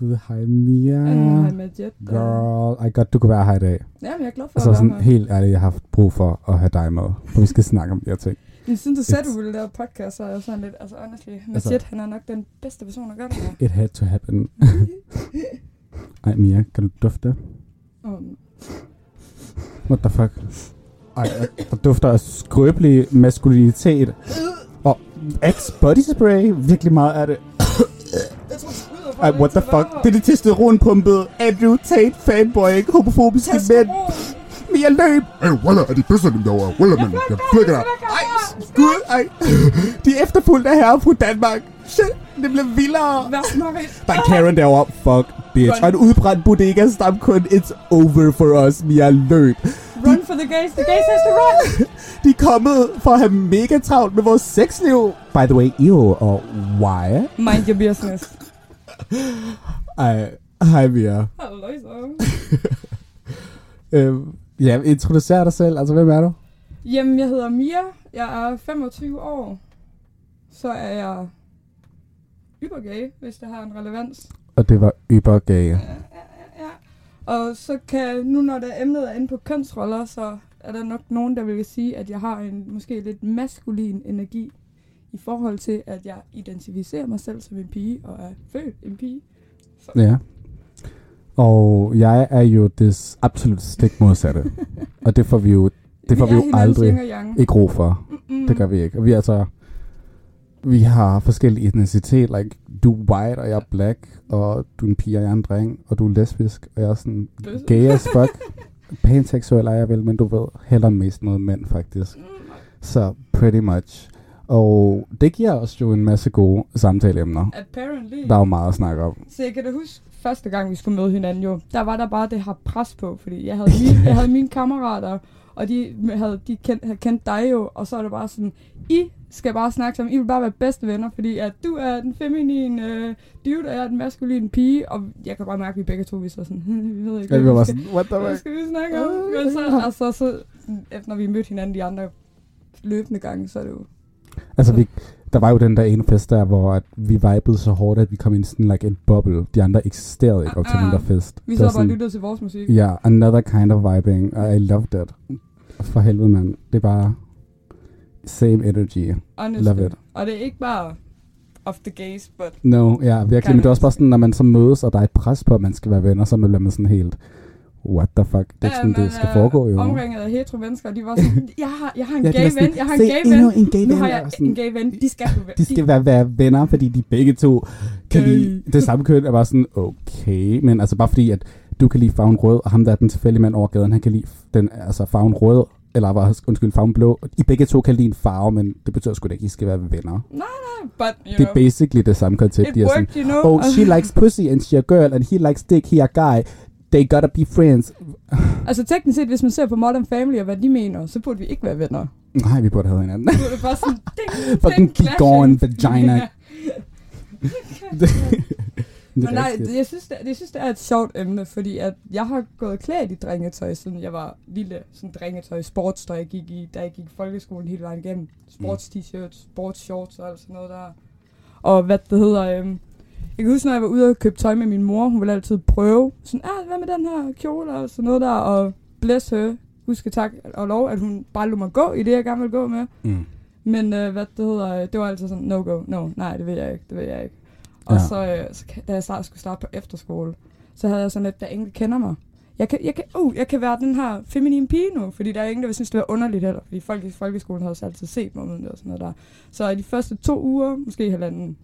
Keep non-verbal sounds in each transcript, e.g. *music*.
gud, hej Mia. Mm, hej. Girl, ej godt, du kunne være her i dag. Ja, men jeg er glad for Altså at sådan her. helt ærligt, jeg har haft brug for at have dig med, for vi skal snakke om de her ting. Men siden du sagde, du ville lave podcast, så er jeg sådan lidt, altså honestly, Altså- Majid, han er nok den bedste person at gøre det her. It had to happen. *laughs* Ej Mia, kan du dufte? Um, What the fuck? Ej, der dufter af skrøbelig maskulinitet. Og Axe body spray, virkelig meget af det. Ej, what the fuck? Det er det testosteronpumpede Andrew Tate fanboy, ikke homofobiske mænd. Mia løb! Hey, Walla, er de bøsser dem derovre? Walla, mand, jeg flækker dig. Gud, ej. De er efterfulgt af herre fra Danmark. Shit, det bliver vildere. Der er Karen derovre. Fuck, bitch. Og en udbrændt bodega stamkund. It's over for us. Mia løb. Run for the gays, the gays has to run. *laughs* De er kommet for at have mega travlt med vores sexliv. By the way, ew, og why? Mind your business. Ej, hej Mia. Hallo, så. *laughs* Øhm, ja, introducer dig selv. Altså, hvem er du? Jamen, jeg hedder Mia. Jeg er 25 år. Så er jeg ybergay, hvis det har en relevans. Og det var ybergay. Ja, ja, ja, ja. Og så kan, nu når der emnet er inde på kønsroller, så er der nok nogen, der vil sige, at jeg har en måske lidt maskulin energi i forhold til, at jeg identificerer mig selv som en pige og er født en pige. Så. Ja. Og jeg er jo det absolut stik modsatte. *laughs* og det får vi jo, det får vi, er jo aldrig ikke ro for. Mm-mm. Det gør vi ikke. Og vi er altså... Vi har forskellige etnicitet. Like, du er white, og jeg er black. Og du er en pige, og jeg er en dreng. Og du er lesbisk, og jeg er sådan gay as fuck. Panseksuel er jeg vel, men du ved, heller mest noget mænd, faktisk. Mm, Så pretty much. Og det giver os jo en masse gode samtaleemner. Apparently. Der er jo meget at snakke om. Så jeg kan da huske, første gang vi skulle møde hinanden jo, der var der bare det her pres på, fordi jeg havde, mine, jeg havde mine kammerater, og de havde, de kendt, havde kendt dig jo, og så er det bare sådan, I skal bare snakke sammen, I vil bare være bedste venner, fordi at du er den feminine øh, dude, og jeg er den maskuline pige, og jeg kan bare mærke, at vi begge to, vi så sådan, *laughs* vi ved ikke, vi hvad var bare skal, sådan, what the hvad skal vi snakke om? Men så, altså, så, efter når vi mødte hinanden de andre løbende gange, så er det jo, Altså, vi, der var jo den der ene fest der, hvor at vi vibede så hårdt, at vi kom ind i sådan like en bubble. De andre eksisterede ikke op til Ah, den der fest. vi Det sad var bare lyttede til vores musik. Ja, yeah, another kind of vibing. I loved it. For helvede, mand. Det er bare same energy. Honestly. Love it. Og det er ikke bare of the gays, but No, ja, virkelig. Men det er også bare sådan, når man så mødes, og der er et pres på, at man skal være venner, så bliver man sådan helt, what the fuck? Det er ikke sådan, man det skal er foregå, jo. Omringet af hetero mennesker, de var sådan, *laughs* jeg har, jeg har en Ja, gay ven, jeg har en "Se, gay ven. en gay Nu ven." har jeg sådan, en gay ven, de skal *laughs* De skal være, være venner, fordi de begge to kan Gay. lide det samme køn. Er bare sådan, okay. Men altså bare fordi, at du kan lide farven rød, og ham der er den tilfældige mand over gaden, han kan lide den, altså farven rød, eller var, undskyld, farven blå. I begge to kan lide en farve, men det betyder sgu da ikke, at I skal være venner. but, you Det er know, basically det samme koncept. it De er sådan, worked, you know. oh, she likes pussy, and she a girl, and he likes dick, he a guy. They gotta be friends. Altså teknisk set, hvis man ser på Modern Family og hvad de mener, så burde vi ikke være venner. Nej, vi burde have hinanden. Er det bare sådan, ding, *laughs* Fucking clashing. gone, vagina. *laughs* Det, Men nej, det, jeg, synes, det, jeg synes, det er et sjovt emne, fordi at jeg har gået klædt i drengetøj, siden jeg var lille. Sådan drengetøj, sportstøj, jeg gik i, da jeg gik i folkeskolen hele vejen igennem. Sports t-shirts, sports shorts og alt sådan noget der. Og hvad det hedder, øhm, jeg kan huske, når jeg var ude og købe tøj med min mor, hun ville altid prøve, sådan, ah, hvad med den her kjole og sådan noget der, og bless her, huske tak og lov, at hun bare lå mig gå i det, jeg gerne ville gå med. Mm. Men øh, hvad det hedder, øh, det var altid sådan, no go, no, nej, det vil jeg ikke, det vil jeg ikke. Og Ja. så, øh, så da jeg start, skulle starte på efterskole, så havde jeg sådan lidt, der er ingen, der kender mig. Jeg kan, jeg, kan, uh, jeg kan være den her feminine pige nu, fordi der er ingen, der vil synes, det var underligt heller. Fordi folk i folkeskolen havde også altid set mig uden det og sådan noget der. Så i de første to uger, måske halvanden,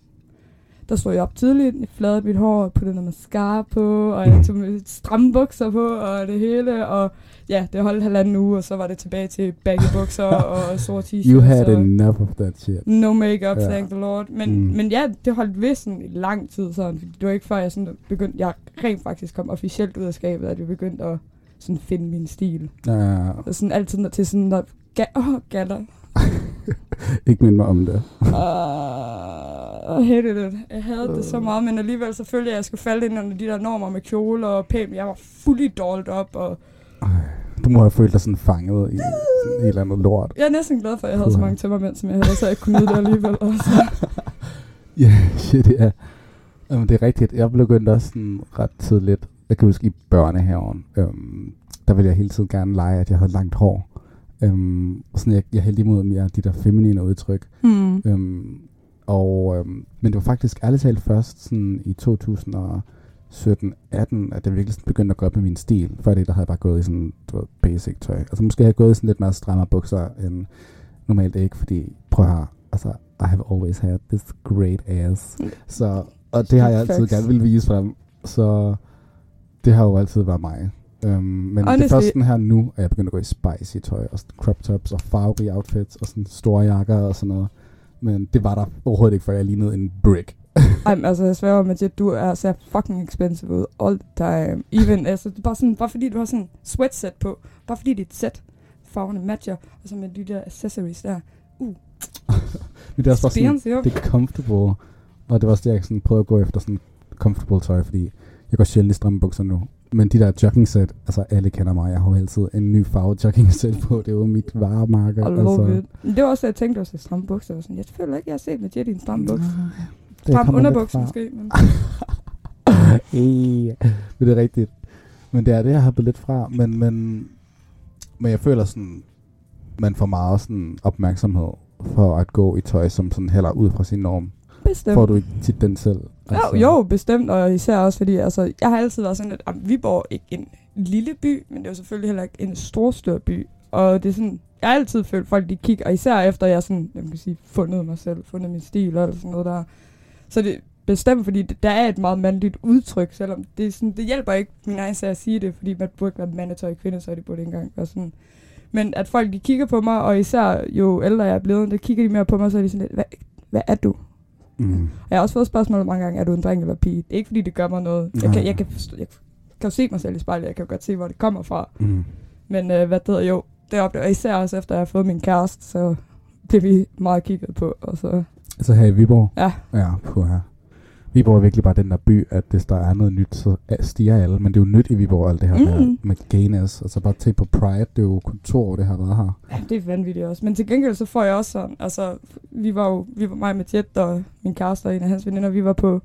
der stod jeg op tidligt, jeg fladede mit hår, puttede noget mascara på, og jeg tog stramme bukser på, og det hele, og ja, det holdt halvanden uge, og så var det tilbage til baggy bukser *laughs* og sort t-shirts. You had og enough of that shit. No makeup, Ja. ja. thank the lord. Men, Mm. men ja, det holdt ved sådan i lang tid sådan, det var ikke før jeg sådan begyndte, jeg rent faktisk kom officielt ud af skabet, at jeg begyndte at sådan finde min stil. Uh, Og sådan altid når- til sådan, der, ga- oh, galler. *laughs* ikke mind mig om det. Uh, I hated it. Jeg havde det så meget, men alligevel så følte jeg, at jeg skulle falde ind under de der normer med kjole og pæn. Jeg var fully dolled op, og Ej, Du må have følt dig sådan fanget i sådan et eller andet lort. jeg er næsten glad for, at jeg havde så mange tømmermænd, som jeg havde, så jeg kunne nyde det alligevel. Også. *laughs* Ja, shit, ja. Jamen, det er rigtigt. Jeg begyndte også sådan ret tidligt. Jeg kan huske i børnehaven, øhm, der ville jeg hele tiden gerne lege, at jeg havde langt hår. Øhm, og sådan, jeg, jeg hældte imod mere de der feminine udtryk. Hmm. Øhm, og, øhm, men det var faktisk ærligt talt først sådan i 2017-18, at jeg virkelig sådan begyndte at gå op med min stil. Før det, der havde jeg bare gået i sådan du ved, basic tøj. Altså måske havde jeg gået i sådan lidt mere stramme bukser end normalt ikke, fordi prøv at høre, altså, I have always had this great ass. Så, og det har jeg altid gerne vil vise frem. Så det har jo altid været mig. Øhm, men det er Honestly- først sådan her nu, at jeg begynder at gå i spicy tøj, og sådan crop tops, og farverige outfits, og sådan store jakker og sådan noget. Men det var der overhovedet ikke, før jeg lignede en brick. *laughs* Ej, altså, jeg sværger med, at du er så fucking expensive ud all the time. Even, altså, bare, sådan, bare fordi du har sådan en sweatset på, bare fordi dit sæt, farverne matcher, og så med de der accessories der. *laughs* Men det er også bare sådan, det er comfortable. Og det var også det, jeg sådan prøvede at gå efter sådan comfortable tøj, fordi jeg går sjældent i stramme bukser nu. Men de der jogging set, altså alle kender mig, jeg har jo altid en ny farve jogging set på, det er jo mit varemærke. I altså. it. Det var også, jeg tænkte også, at stramme bukser. og Sådan. Jeg føler ikke, jeg har set med Jet i en stram buks. Det Stram underbukser måske. Men... *laughs* Ja, men det er rigtigt. Men det er det, jeg har blevet lidt fra. Men, men, men jeg føler sådan, man får meget sådan opmærksomhed for at gå i tøj, som sådan heller ud fra sin norm. Bestemt. Får du ikke tit den selv? Jo, jo, bestemt, og især også fordi, altså, jeg har altid været sådan, at jamen, Viborg er ikke en lille by, men det er jo selvfølgelig heller ikke en stor, stor by. Og det er sådan, jeg har altid følt, folk de kigger, og især efter jeg sådan, jeg kan sige, fundet mig selv, fundet min stil og sådan noget der. Så det bestemt, fordi det, der er et meget mandligt udtryk, selvom det, sådan, det hjælper ikke min egen sag at sige det, fordi man burde ikke være mandetøj og kvindetøj, det burde ikke engang være sådan. Men at folk de kigger på mig, og især jo ældre jeg er blevet, der kigger de mere på mig, så er de sådan lidt, hvad, hvad er du? Mm. Jeg har også fået spørgsmålet mange gange, er du en dreng eller pige? Det er ikke fordi, det gør mig noget. Jeg kan, Nej. jeg kan, forstå, jeg kan jo se mig selv i spejlet, jeg kan jo godt se, hvor det kommer fra. Mm. Men øh, hvad det hedder, jo, det oplever jeg især også efter, jeg har fået min kæreste, så bliver vi meget kigget på. Og så, Altså her i Viborg? Ja. Ja, puha. Viborg er virkelig bare den der by, at hvis der er noget nyt, så stiger alle. Men det er jo nyt i Viborg, alt det her med, Mm. med gayness. Altså bare tænk på Pride, det er jo kun to år, det har været her. ja, det er vanvittigt også. Men til gengæld så får jeg også sådan, altså, vi var jo, vi var mig med Jet og min kæreste og en af hans veninder, vi var på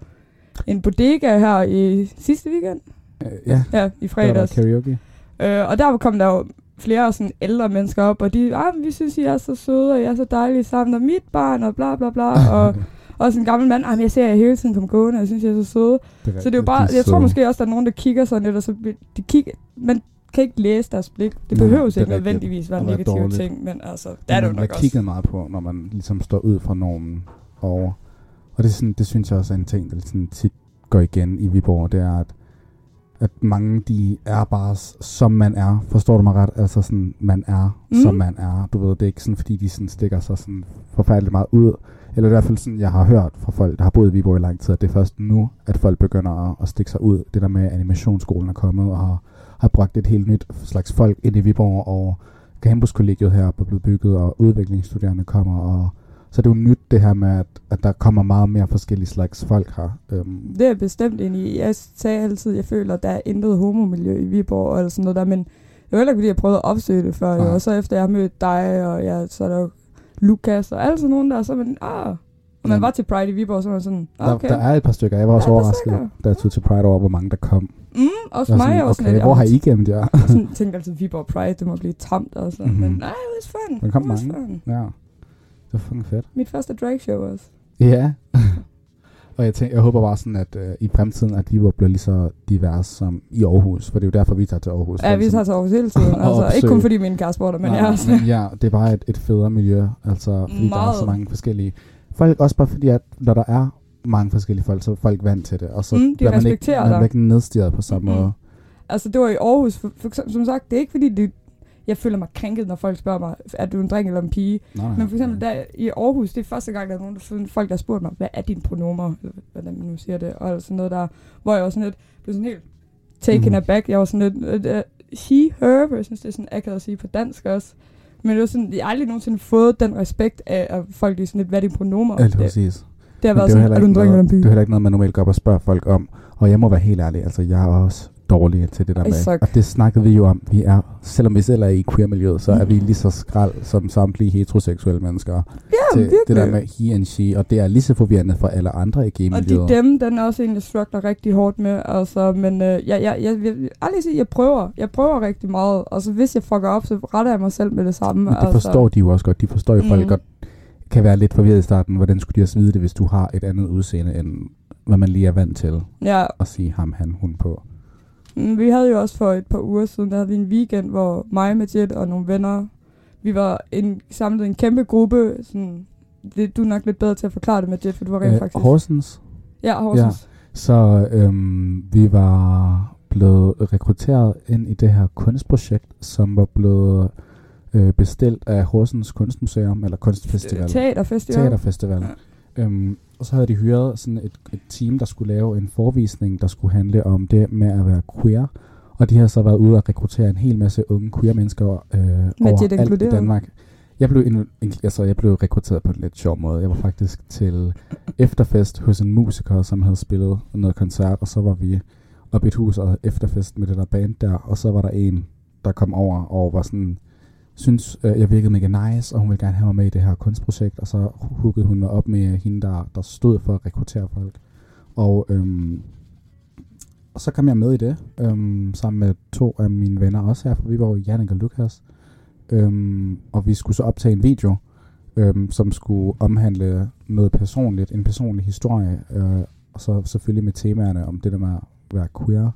en bodega her i sidste weekend. Øh, ja, Ja, i der var fredags. karaoke. Øh, og der kom der jo flere sådan ældre mennesker op, og de, ah, vi synes, I er så søde, og I er så dejlige sammen, og mit barn, og bla bla bla, og *laughs* også en gammel mand, ah, jeg ser jer hele tiden komme gående, og jeg synes, I er så søde. det Så det er jo bare, jeg tror måske også, der er nogen, der kigger sådan lidt, og så de kigger, man kan ikke læse deres blik. Det behøver er ikke nødvendigvis være en Og være negativ dårligt. ting, men altså, det er det jo man nok også. kigget meget på, når man ligesom står ud fra normen. Og, og det, er sådan, det synes jeg også er en ting, der sådan tit går igen i Viborg, det er, at, at mange de er bare som man er. Forstår du mig ret? Altså sådan, man er Mm. som man er. Du ved, det er ikke sådan, fordi de sådan stikker sig sådan forfærdeligt meget ud. Eller i hvert fald sådan, jeg har hørt fra folk, der har boet i Viborg i lang tid, at det er først nu, at folk begynder at, at stikke sig ud. Det der med, at animationsskolen er kommet og har, har bragt et helt nyt slags folk ind i Viborg, og campuskollegiet her er blevet bygget, og udviklingsstuderende kommer, og så det er jo nyt det her med, at, at der kommer meget mere forskellige slags folk her. Øhm, Det er jeg bestemt enig i. Jeg sagde altid, jeg føler, at der er intet homomiljø i Viborg, eller sådan noget der, men det var heller ikke, fordi jeg prøvede at opsøge det før, jo. Og så efter jeg har mødt dig, og ja, så er der jo Lukas, og alle sådan nogen der, så er man, ah, og man Jamen. var til Pride i Viborg, så var man sådan, der, okay. der er et par stykker. Jeg var også Ja, der er overrasket, da jeg tog til Pride over, hvor mange der kom. Mm, også Jeg mig var sådan, sådan okay, hvor har I gemt jer? Jeg sådan, tænkte altid, Viborg Pride, det må blive tamt, altså. Mhm. Mm-hmm. Men nej, it was fun. Der kom it was mange. fun. ja, det var fucking fedt. Mit første drag show også. Ja. *laughs* og jeg, tænker, jeg håber bare sådan, at øh, i fremtiden, at Viborg bliver lige så divers som i Aarhus. For det er jo derfor, vi tager til Aarhus. Ja, vi tager til Aarhus hele tiden. *laughs* Altså, ikke opsøge. kun fordi min kæreste bor der, men Nej, jeg også. men ja, det er bare et, et federe miljø. Altså, fordi der er så Meget. mange forskellige folk. Også bare fordi, at når der er mange forskellige folk, så er folk vant til det. Og så Mm, de bliver man ikke, man bliver ikke nedstirret på samme Mhm. måde. Altså, det var i Aarhus. For, for, som sagt, det er ikke fordi, det, jeg føler mig krænket, når folk spørger mig, er du en dreng eller en pige? Nej, nej. Men for eksempel der, i Aarhus, det er første gang, der er nogen, der, folk, der har spurgt mig, hvad er dine pronomer? Eller hvordan man nu siger det, og sådan noget der, hvor jeg var sådan lidt, blev sådan helt taken mm. aback. Jeg var sådan lidt, uh, she, her, for jeg synes, det er sådan akavet at sige på dansk også. Men det var sådan, jeg har aldrig nogensinde fået den respekt af, at folk er sådan lidt, hvad er dine pronomer? Ja, lige det, præcis. det har været sådan, er du en dreng eller en noget, det er pige? heller ikke noget, man normalt går op og spørger folk om. Og jeg må være helt ærlig, altså jeg er også dårlige til det der med. suck. Og det snakkede vi jo om. Vi er, selvom vi selv er i queer-miljøet, så er vi lige så skrald som samtlige heteroseksuelle mennesker. Ja, til virkelig. det der med he and she, og det er lige så forvirrende for alle andre i Og gay-miljøet. de dem, den er også en, jeg struggler rigtig hårdt med. Altså, men øh, jeg, jeg, jeg, jeg, aldrig sige, jeg prøver. Jeg prøver rigtig meget. Og så hvis jeg fucker op, så retter jeg mig selv med det samme. Men det altså. forstår de jo også godt. De forstår jo, folk Mm. godt kan være lidt forvirret i starten. Hvordan skulle de også vide det, hvis du har et andet udseende, end hvad man lige er vant til Ja, at sige ham, han, hun på. Mm, Vi havde jo også for et par uger siden, der havde vi en weekend, hvor mig, Majid og nogle venner, vi var en, samlet en kæmpe gruppe. Sådan, det, du er nok lidt bedre til at forklare det, Majid, for du var rent Øh, faktisk... Horsens. Ja, Horsens. Så øhm, vi var blevet rekrutteret ind i det her kunstprojekt, som var blevet øh, bestilt af Horsens Kunstmuseum, eller Kunstfestival. Teaterfestival. Teaterfestival. Ja. Øhm, og så havde de hyret sådan et, et team, der skulle lave en forvisning, der skulle handle om det med at være queer. Og de har så været ude og rekruttere en hel masse unge queer mennesker øh, overalt i inkluderet? Danmark. Jeg blev, en, altså, jeg blev rekrutteret på en lidt sjov måde. Jeg var faktisk til efterfest hos en musiker, som havde spillet noget koncert, og så var vi oppe i et hus og efterfest med det der band der, og så var der en, der kom over og var sådan, synes, øh, jeg virkede mega nice, og hun ville gerne have mig med i det her kunstprojekt, og så huggede hun mig op med hende, der, der stod for at rekruttere folk. Og, øhm, og så kom jeg med i det, øhm, sammen med to af mine venner også her fra Viborg, Jannik og Lukas. Øhm, og vi skulle så optage en video, øhm, som skulle omhandle noget personligt, en personlig historie, øh, og så selvfølgelig med temaerne om det der med at være queer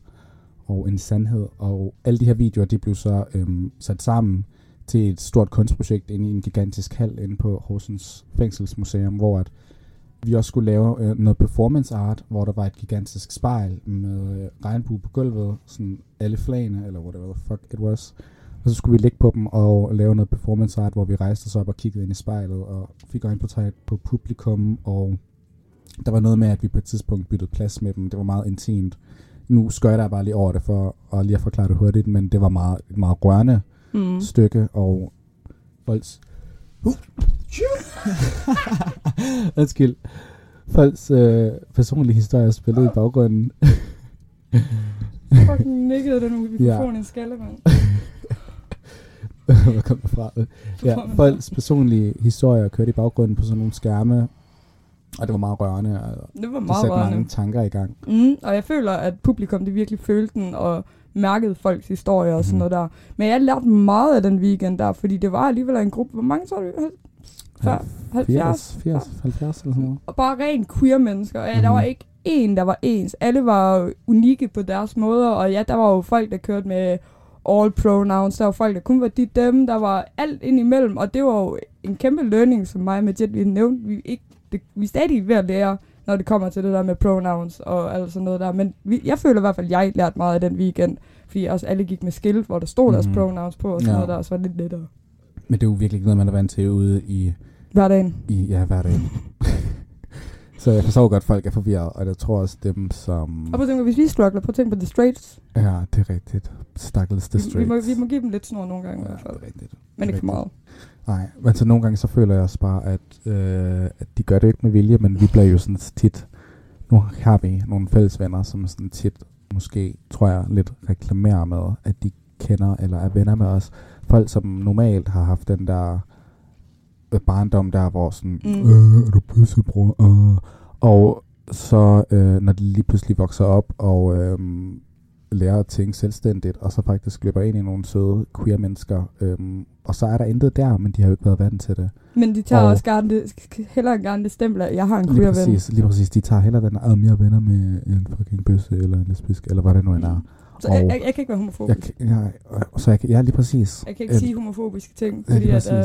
og en sandhed. Og alle de her videoer, de blev så øhm, sat sammen til et stort kunstprojekt inde i en gigantisk hal inde på Horsens Fængselsmuseum, hvor at vi også skulle lave øh, noget performance art, hvor der var et gigantisk spejl med øh, regnbue på gulvet, sådan alle flagene, eller whatever the fuck it was. Og så skulle vi ligge på dem og lave noget performance art, hvor vi rejste os op og kiggede ind i spejlet og fik øjenportræt på publikum, og der var noget med, at vi på et tidspunkt byttede plads med dem. Det var meget intimt. Nu skøjter jeg bare lige over det for at lige at forklare det hurtigt, men det var meget, meget rørende Mm. stykke, og folks... Uh. *laughs* Undskyld. Folks øh, personlige historier spillede i baggrunden. *laughs* Fucking nikkede den mikrofon Ja. i en skalle, mand. *laughs* Hvor kom det fra? Ja, folks personlige historier kørte i baggrunden på sådan nogle skærme, og det var meget rørende, og Det var det meget satte mange rørende. tanker i gang. Mm, og jeg føler, at publikum det virkelig følte den, og mærkede folks historier og sådan Mhm. noget der. Men jeg lærte meget af den weekend der, fordi det var alligevel en gruppe, hvor mange tror du? Før- 70? 80, 80, 70 eller sådan noget. Og bare rent queer mennesker. Ja, der Mhm. var ikke en, der var ens. Alle var unikke på deres måder, og ja, der var jo folk, der kørte med all pronouns. Der var folk, der kun var de dem. Der var alt ind imellem, og det var jo en kæmpe learning, som mig med Jet, vi nævnte. Vi, ikke, det, vi er stadig ved at lære, når det kommer til det der med pronouns og alt sådan noget der. Men vi, jeg føler i hvert fald, at jeg lærte meget af den weekend, fordi også alle gik med skilt, hvor der stod deres Mhm. pronouns på og sådan Ja. noget der, og så var det lidt lettere. Men det er jo virkelig ikke noget, man er vant til ude i, Hverdagen. i ja, hverdagen. *laughs* Så jeg forstår godt, at folk er forvirret, og jeg tror også dem, som... Og prøv at tænke, på, hvis vi struggler, prøv at tænke på The Straights. Ja, det er rigtigt. Stakkels The Vi, vi, må, Straits. vi må give dem lidt snor nogle gange i Ja, hvert fald. det er rigtigt. Men ikke for meget. Nej, men så nogle gange så føler jeg også bare, at, øh, at de gør det ikke med vilje, men vi bliver jo sådan tit, nu har vi nogle fælles venner, som sådan tit måske, tror jeg, lidt reklamerer med, at de kender eller er venner med os. Folk, som normalt har haft den der øh, barndom der, hvor sådan, Mm. mm. øh, er du pludselig bror? Øh. Og så, øh, når de lige pludselig vokser op og øh, lærer at tænke selvstændigt, og så faktisk løber ind i nogle søde queer mennesker, øh, og så er der intet der, men de har jo ikke været vant til det. Men de tager Og- også gerne det, hellere gerne det stempel, at jeg har en Lige queer ven. præcis, lige præcis. De tager heller den, om jeg er venner med en fucking bøsse, eller en lesbisk, eller hvad det nu end er. Så jeg, Og- jeg, jeg, kan ikke være Jeg, homofobisk. jeg, og så jeg, kan- ja, lige præcis. Jeg kan ikke Øh, sige homofobiske ting, ja, fordi lige at... Øh,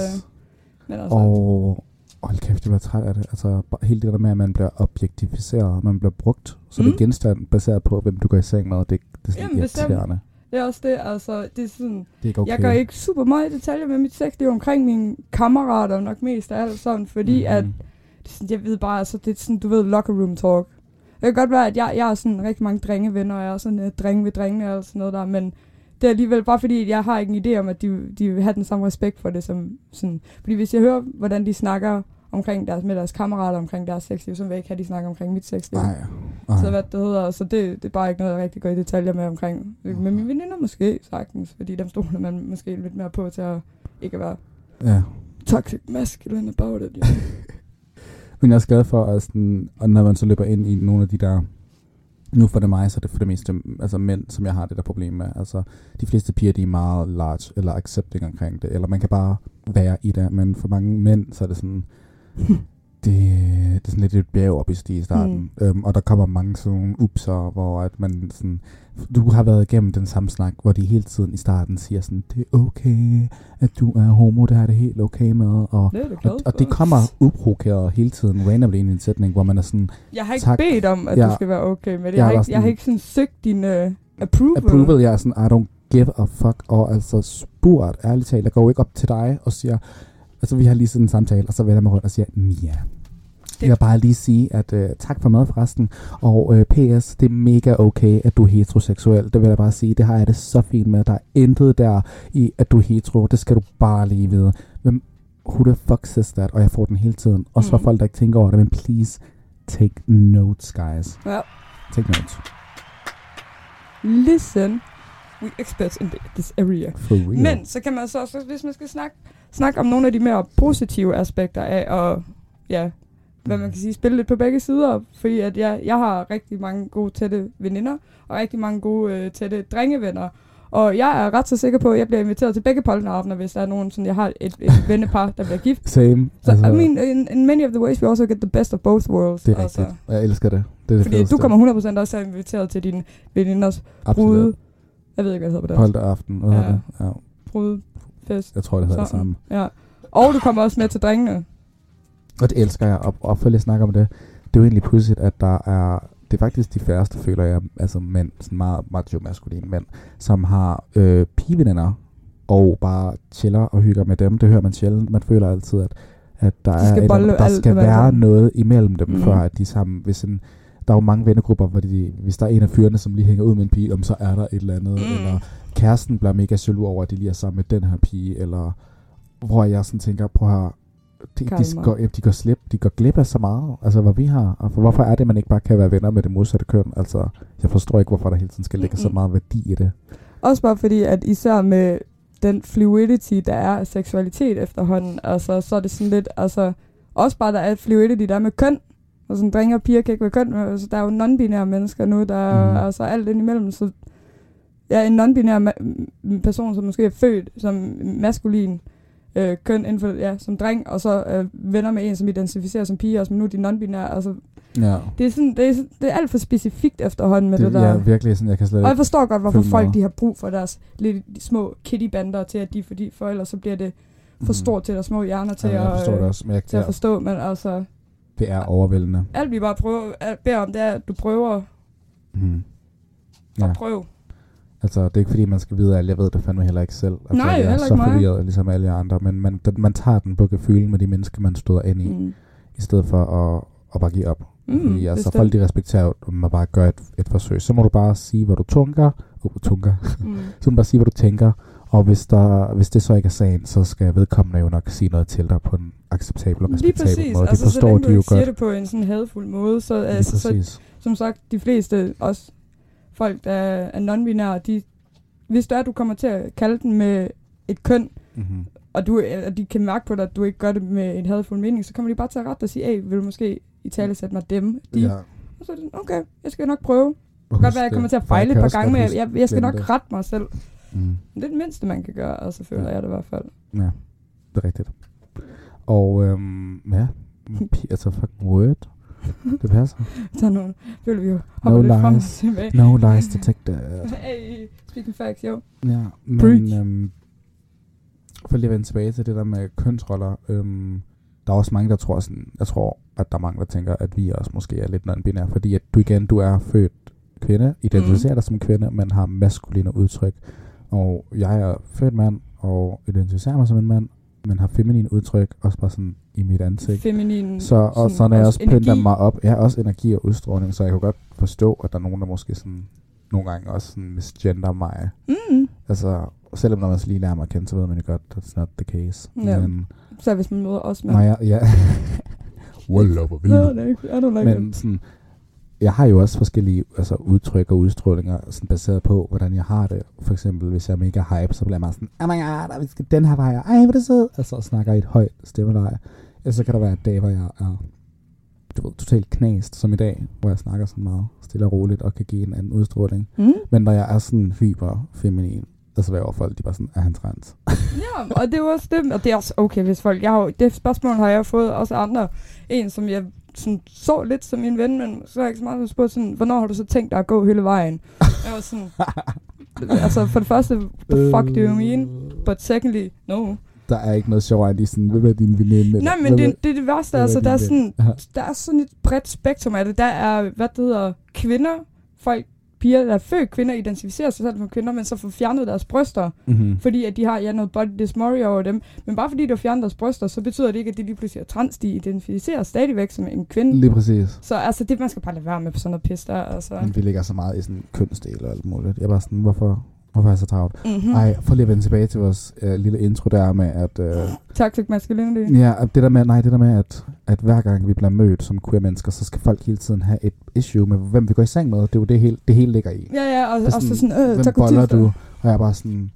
men altså, Og hold kæft, jeg bliver træt af det. Altså, bare hele det der med, at man bliver objektificeret, man bliver brugt som Mm. en genstand, baseret på, hvem du går i seng med, det, det er sådan Jamen, irriterende. det er også det, altså, det er sådan... Det er ikke okay. Jeg går ikke super meget i detaljer med mit sexliv omkring mine kammerater, nok mest af alt sådan, fordi Mhm. at det er sådan, jeg ved bare, altså, det er sådan, du ved, locker room talk. Det kan godt være, at jeg, jeg har sådan rigtig mange drengevenner, og jeg er sådan uh, drenge ved drengene og sådan noget der, men det er alligevel bare fordi, jeg har ikke en idé om, at de, de vil have den samme respekt for det, som sådan, fordi hvis jeg hører, hvordan de snakker omkring deres, med deres kammerater omkring deres sexliv, så vil jeg ikke have, at de snakker omkring mit sexliv. Nej, Så Ej. hvad det hedder, så det, det er bare ikke noget, jeg rigtig går i detaljer med omkring. Men mine veninder måske sagtens, fordi dem stoler man måske lidt mere på til at ikke være Ja. toxic masculine about it. Ja. *laughs* Men jeg er glad for, at sådan, og når man så løber ind i nogle af de der... Nu for det mig, så er det for det meste altså mænd, som jeg har det der problem med. Altså, de fleste piger, de er meget large eller accepting omkring det. Eller man kan bare være i det. Men for mange mænd, så er det sådan det, det er sådan lidt et bjerg op i sti i starten. Mm. Øhm, og der kommer mange sådan nogle upser, hvor at man sådan... Du har været igennem den samme snak, hvor de hele tiden i starten siger sådan, det er okay, at du er homo, det er det helt okay med. Og Det det glad og, og det kommer uprovokeret hele tiden, randomly ind i en sætning, hvor man er sådan, Jeg har ikke Tak. bedt om, at Ja. du skal være okay med det. Jeg Jeg, har, ikke, jeg har ikke sådan søgt din uh, approval. approval, jeg er sådan, I don't give a fuck, og altså spurgt, ærligt talt, jeg går ikke op til dig og siger, altså vi har lige sådan en samtale, og så vender jeg mig rundt og siger, Mia, Det- jeg vil bare lige sige, at uh, tak for mad forresten, og uh, PS, det er mega okay, at du er heteroseksuel, det vil jeg bare sige, det har jeg det så fint med, der er intet der i, at du er hetero, det skal du bare lige vide. Hvem, who the fuck says that? Og jeg får den hele tiden, også for Mm. folk, der ikke tænker over det, men please, take notes, guys. Ja. Take notes. Listen, we experts in this area. For real. Men så kan man så også, hvis man skal snakke, snakke om nogle af de mere positive aspekter af at, ja, hvad man kan sige, spille lidt på begge sider. Fordi at jeg, jeg har rigtig mange gode tætte veninder, og rigtig mange gode øh, tætte drengevenner. Og jeg er ret så sikker på, at jeg bliver inviteret til begge pollenaftener, hvis der er nogen, sådan, jeg har et, et *laughs* vennepar, der bliver gift. Same. Så I mean, in, in many of the ways, we also get the best of both worlds. Det er rigtigt. Jeg elsker det. Det er det Fordi fedeste. du kommer 100% også inviteret til din veninders brude. Jeg ved ikke, hvad det hedder på dansk. Aften. Hvad Ja. det? Ja. Brudefest. Jeg tror, det hedder det samme. Ja. Og du kommer også med til drengene. Og det elsker jeg. Og, og for lige at snakke om det, det er jo egentlig pudsigt, at der er... Det er faktisk de færreste, føler jeg, altså mænd, sådan meget macho-maskuline mænd, som har øh, pigeveninder, og bare chiller og hygger med dem. Det hører man sjældent. Man føler altid, at, at der, De skal er et, der skal være noget imellem dem, mm. før at de sammen... Hvis en, der er jo mange vennegrupper, hvor de, hvis der er en af fyrene, som lige hænger ud med en pige, om så er der et eller andet, Mm. eller kæresten bliver mega jaloux over, at de lige er sammen med den her pige, eller hvor jeg sådan tænker, prøv at de, de, Kalmar. går, de, går slip, de går glip af så meget, altså hvad vi har. Og for, hvorfor er det, man ikke bare kan være venner med det modsatte køn? Altså, jeg forstår ikke, hvorfor der hele tiden skal ligge så Mm-mm. meget værdi i det. Også bare fordi, at især med den fluidity, der er af seksualitet efterhånden, altså, så er det sådan lidt, altså, også bare, der er et fluidity, der er med køn. Og sådan, drenge og piger kan ikke være køn, men altså, der er jo non-binære mennesker nu, der er Mhm. altså alt ind imellem, så ja, en non-binær person, som måske er født som maskulin øh, køn inden for, ja, som dreng, og så øh, venner med en, som identificerer som pige, også, men nu er de non-binære, altså, Ja, det er, sådan, det, er, det er alt for specifikt efterhånden med det, det, der. er virkelig sådan, jeg kan slet Og jeg forstår godt, hvorfor folk med. de har brug for deres lidt små kittybander til, at de, fordi for ellers så bliver det for Mhm. stort til deres små hjerner til, forstår at, det øh, også, men jeg, til at ja, forstå. Men altså, det er overvældende. alt vi bare prøver, alt beder om, det er, at du prøver Mm. ja. At prøve. Altså, det er ikke fordi, man skal vide alt. Jeg ved det fandme heller ikke selv. Altså, Nej, jeg er heller så ikke mig. forvirret, ligesom alle jer andre. Men man, man tager den på gefylen med de mennesker, man støder ind i, mm. I stedet for at, at bare give op. Mm, Fordi altså, bestemt. folk de respekterer om man bare gør et, et forsøg. Så må du bare sige, hvad du tunker. Uh, tunker. Mm. *laughs* så må du bare sige, hvad du tænker. Og hvis, der, hvis det så ikke er sagen, så skal vedkommende jo nok sige noget til dig på en acceptabel og Lige respektabel præcis. måde. Det Altså, så forstår længe de du ikke siger godt. det på en sådan hadfuld måde, så, Lige altså, så som sagt, de fleste, også folk, der er non-binære, de, hvis det er, du kommer til at kalde den med et køn, Mm-hmm. og, du, og de kan mærke på dig, at du ikke gør det med en hadfuld mening, så kommer de bare til at rette dig og sige, hey, vil du måske i tale sætte mig dem? De, Ja. Og så er det okay, jeg skal nok prøve. Det kan godt være, at jeg kommer til at fejle et par gange, men jeg, jeg, jeg skal nok det. rette mig selv. Mm. Det er det mindste, man kan gøre, altså føler Ja. jeg det i hvert fald. Ja, det er rigtigt. Og øhm, ja, altså fucking word. Det passer. *laughs* Så er nogle, føler vi jo, hopper No lidt frem og lies. tilbage. No lies detected. *laughs* Hey, speaking facts, jo. Ja, men Preach. øhm, for lige at vende tilbage til det der med kønsroller. Øhm, der er også mange, der tror sådan, jeg tror, at der er mange, der tænker, at vi også måske er lidt non-binære, fordi at du igen, du er født kvinde, identificerer dig som kvinde, men har maskuline udtryk. Og jeg er født mand, og identificerer mig som en mand, men har feminine udtryk, også bare sådan i mit ansigt. Feminin. Så, og så når jeg også pynter mig op, jeg har også energi og udstråling, så jeg kan godt forstå, at der er nogen, der måske sådan, nogle gange også sådan misgender mig. Mm. Altså, selvom når man så lige lærer mig at kende, så ved man jo godt, that's not the case. Ja. Men, Så hvis man møder os med. jeg, ja. Wallah, hvor vildt. no, I don't like Men it. sådan, jeg har jo også forskellige altså, udtryk og udstrålinger, sådan baseret på, hvordan jeg har det. For eksempel, hvis jeg er mega hype, så bliver jeg meget sådan, oh my god, vi skal den her vej, ej, hvor er det sød. Altså, og snakker i et højt stemmeleje. Eller så kan der være dage, hvor jeg er du ved, totalt knast, som i dag, hvor jeg snakker sådan meget stille og roligt, og kan give en anden udstråling. Mm. Men når jeg er sådan hyper feminin, så vil folk, de bare sådan, er han trans? ja, og det er jo også det, og det er også okay, hvis folk, jeg har, det spørgsmål har jeg fået også andre, en som jeg sådan, så lidt som min ven, men så er jeg ikke så meget spurgt sådan, hvornår har du så tænkt dig at gå hele vejen? *laughs* jeg var sådan, altså for det første, the fuck do you mean? But secondly, no. Der er ikke noget sjovere, end sådan, hvem er din veninde? Nej, men det, det er det værste, altså, der er, sådan, der er sådan et bredt spektrum af det. Der er, hvad det hedder, kvinder, folk, piger, der er født kvinder, identificerer sig selv som kvinder, men så får fjernet deres bryster, Mm-hmm. fordi at de har ja, noget body dysmorphia over dem. Men bare fordi de har fjernet deres bryster, så betyder det ikke, at de lige pludselig er trans. De identificerer stadigvæk som en kvinde. Lige præcis. Så altså, det man skal bare lade være med på sådan noget pis der. Altså. Men vi ligger så meget i sådan kønsdel og alt muligt. Jeg er bare sådan, hvorfor, hvorfor er jeg så travlt? Mm-hmm. Ej, for lige at vende tilbage til vores øh, lille intro der med, at... Øh, Toxic masculinity. ja, det der med, nej, det der med, at, at hver gang vi bliver mødt som queer mennesker, så skal folk hele tiden have et issue med, hvem vi går i seng med. Det er jo det hele, det hele ligger i. Ja, ja, og, Det er og så sådan, øh, hvem boller du? Og jeg er bare sådan...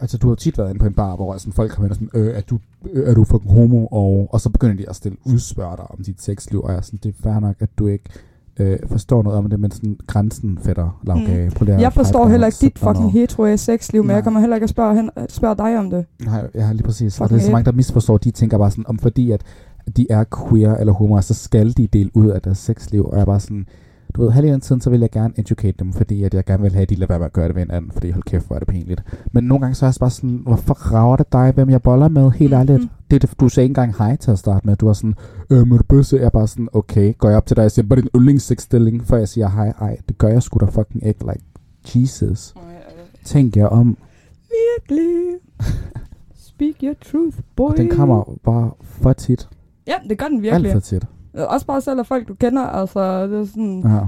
Altså, du har tit været inde på en bar, hvor sådan, folk kommer ind og sådan, øh, er du, øh, er du fucking homo? Og, og så begynder de at stille udspørg dig om dit sexliv, og jeg er sådan, det er fair nok, at du ikke øh, forstår noget om det, men sådan grænsen fætter, lavgage. Mm. Jeg forstår heller ikke dit og fucking hetero sexliv, men Nej. jeg kommer heller ikke at spørge, hen, spørge dig om det. Nej, ja, lige præcis. Og Fucking det er så mange, der misforstår. De tænker bare sådan, om fordi at de er queer eller homo, så skal de dele ud af deres sexliv. Og jeg er bare sådan, du ved, halvdelen tiden, så vil jeg gerne educate dem, fordi at jeg gerne vil have, at de lader være med at gøre det ved en anden, fordi hold kæft, hvor er det pinligt. Men nogle gange så er jeg bare sådan, hvorfor rager det dig, hvem jeg boller med, helt Mhm. ærligt. Det er det, du sagde ikke engang hej til at starte med. Du var sådan, øh, må du bøsse? Jeg er bare sådan, okay, går jeg op til dig og siger, er din yndlingssexstilling, før jeg siger hej? Ej, det gør jeg sgu da fucking ikke, like, Jesus. Tænk jer om. Virkelig. *laughs* Speak your truth, boy. Og den kommer bare for tit. Ja, det gør den Alt virkelig. for tit. Også bare selv af folk, du kender, altså, det er sådan, Ja.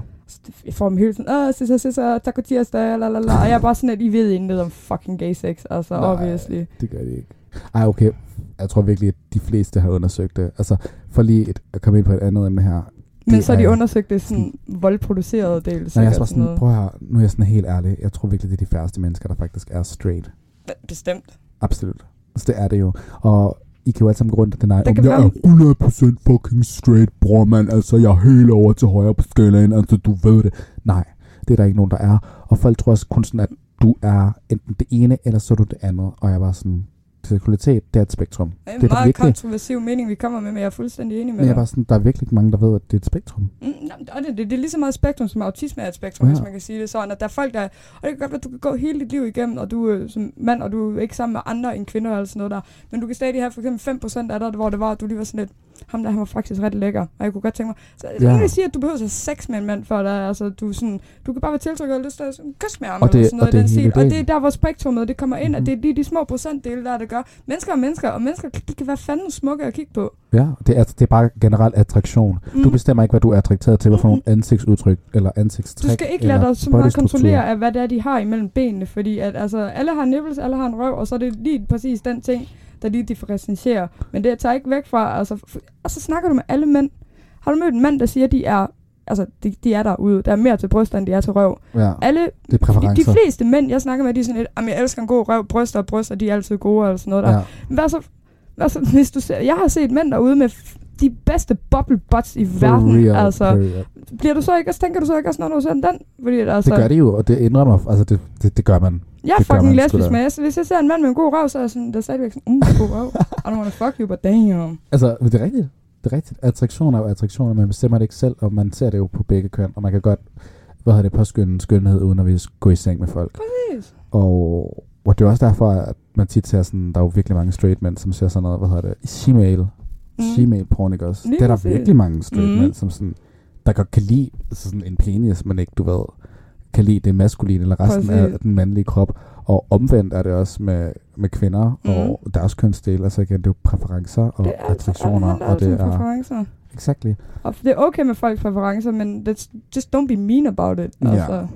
jeg får dem hele tiden, åh, sissa, sissa, taco tirsdag, la, la, la. Og jeg er bare sådan, at I ved intet om fucking gay sex, altså, Nej. obviously. Det gør de ikke. Ej, okay. Jeg tror virkelig, at de fleste har undersøgt det. Altså, for lige et, at komme ind på et andet emne her. Men Det så har de er- undersøgt det sådan voldproduceret del, Når jeg er bare sådan sådan, prøv høre, nu er jeg sådan helt ærlig. Jeg tror virkelig, det er de færreste mennesker, der faktisk er straight. Bestemt. Absolut. Altså, det er det jo. Og I kan jo alle sammen gå rundt og deny, om jeg er 100% fucking straight, bror, mand. Altså, jeg er helt over til højre på skalaen. Altså, du ved det. Nej, det er der ikke nogen, der er. Og folk tror også kun sådan, at du er enten det ene, eller så er du det andet. Og jeg bare sådan, seksualitet, det er et spektrum. Det er en meget virkelig. kontroversiv mening, vi kommer med, men jeg er fuldstændig enig med Men jeg er dig. bare sådan, der er virkelig ikke mange, der ved, at det er et spektrum. Mm, og det, det, det er lige så meget spektrum, som autisme er et spektrum, Ja. hvis man kan sige det sådan. At der er folk, der... Og det kan godt være, at du kan gå hele dit liv igennem, og du er som mand, og du er ikke sammen med andre end kvinder eller sådan noget der. Men du kan stadig have for eksempel 5% af dig, hvor det var, at du lige var sådan lidt... Ham der, han var faktisk ret lækker, og jeg kunne godt tænke mig... Så Ja. vil sige, at du behøver at sex med en mand, for dig. Altså, du, sådan, du kan bare være tiltrykket og lyst til at kysse med ham, Og det- eller sådan noget og det er den stil. Og det er der, hvor spektrummet det kommer ind, mm-hmm. Mhm. at det er lige de små procentdele, der det gør. Mennesker er mennesker, og mennesker de kan være fandme smukke at kigge på. Ja, det er, det er bare generelt attraktion. Mm. Du bestemmer ikke, hvad du er attrakteret til, hvad for Mhm. nogle ansigtsudtryk eller ansigtstræk. Du skal ikke lade dig så meget kontrollere af, hvad det er, de har imellem benene, fordi at, altså, alle har nipples, alle har en røv, og så er det lige præcis den ting, der lige differentierer. Men det tager ikke væk fra, altså, og så snakker du med alle mænd. Har du mødt en mand, der siger, at de er, altså, de, de er derude, der er mere til bryster, end de er til røv? Ja, Alle, det er de, fleste mænd, jeg snakker med, de er sådan lidt, "Jamen, jeg elsker en god røv, bryster og bryster, de er altid gode, eller sådan noget der. Ja. Men Hvad så, hvad så, *laughs* hvis du ser, jeg har set mænd derude med de bedste bubble butts i For verden, real, altså. real. Bliver du så ikke, også tænker du så ikke også, når du ser den? Fordi, altså, Det gør det jo, og det indrømmer, altså det, det, det gør man. Jeg er fucking lesbisk, men jeg, hvis jeg ser en mand med en god røv, så er jeg sådan, der er stadigvæk sådan, mm, god røv. I don't wanna fuck you, but damn. Altså, men det er rigtigt. Det er rigtigt. Attraktion er jo attraktion, og man bestemmer det ikke selv, og man ser det jo på begge køn, og man kan godt, hvad hedder det, påskynde skønhed, uden at vi gå i seng med folk. Præcis. Og, og det er også derfor, at man tit ser sådan, der er jo virkelig mange straight mænd, som ser sådan noget, hvad hedder det, Gmail. Mm. Gmail porn, ikke også? Det er der virkelig mange straight Mm. mænd, som sådan, der godt kan lide sådan en penis, men ikke, du ved, kan lide det maskuline eller resten Præcis. af den mandlige krop. Og omvendt er det også med, med kvinder Mm. og deres kønsdel. Altså igen, det er jo præferencer og Det er altså attraktioner, alle og det er... præferencer. Exactly. Og det er okay med folks præferencer, men that's, just don't be mean about it. Ja. Altså.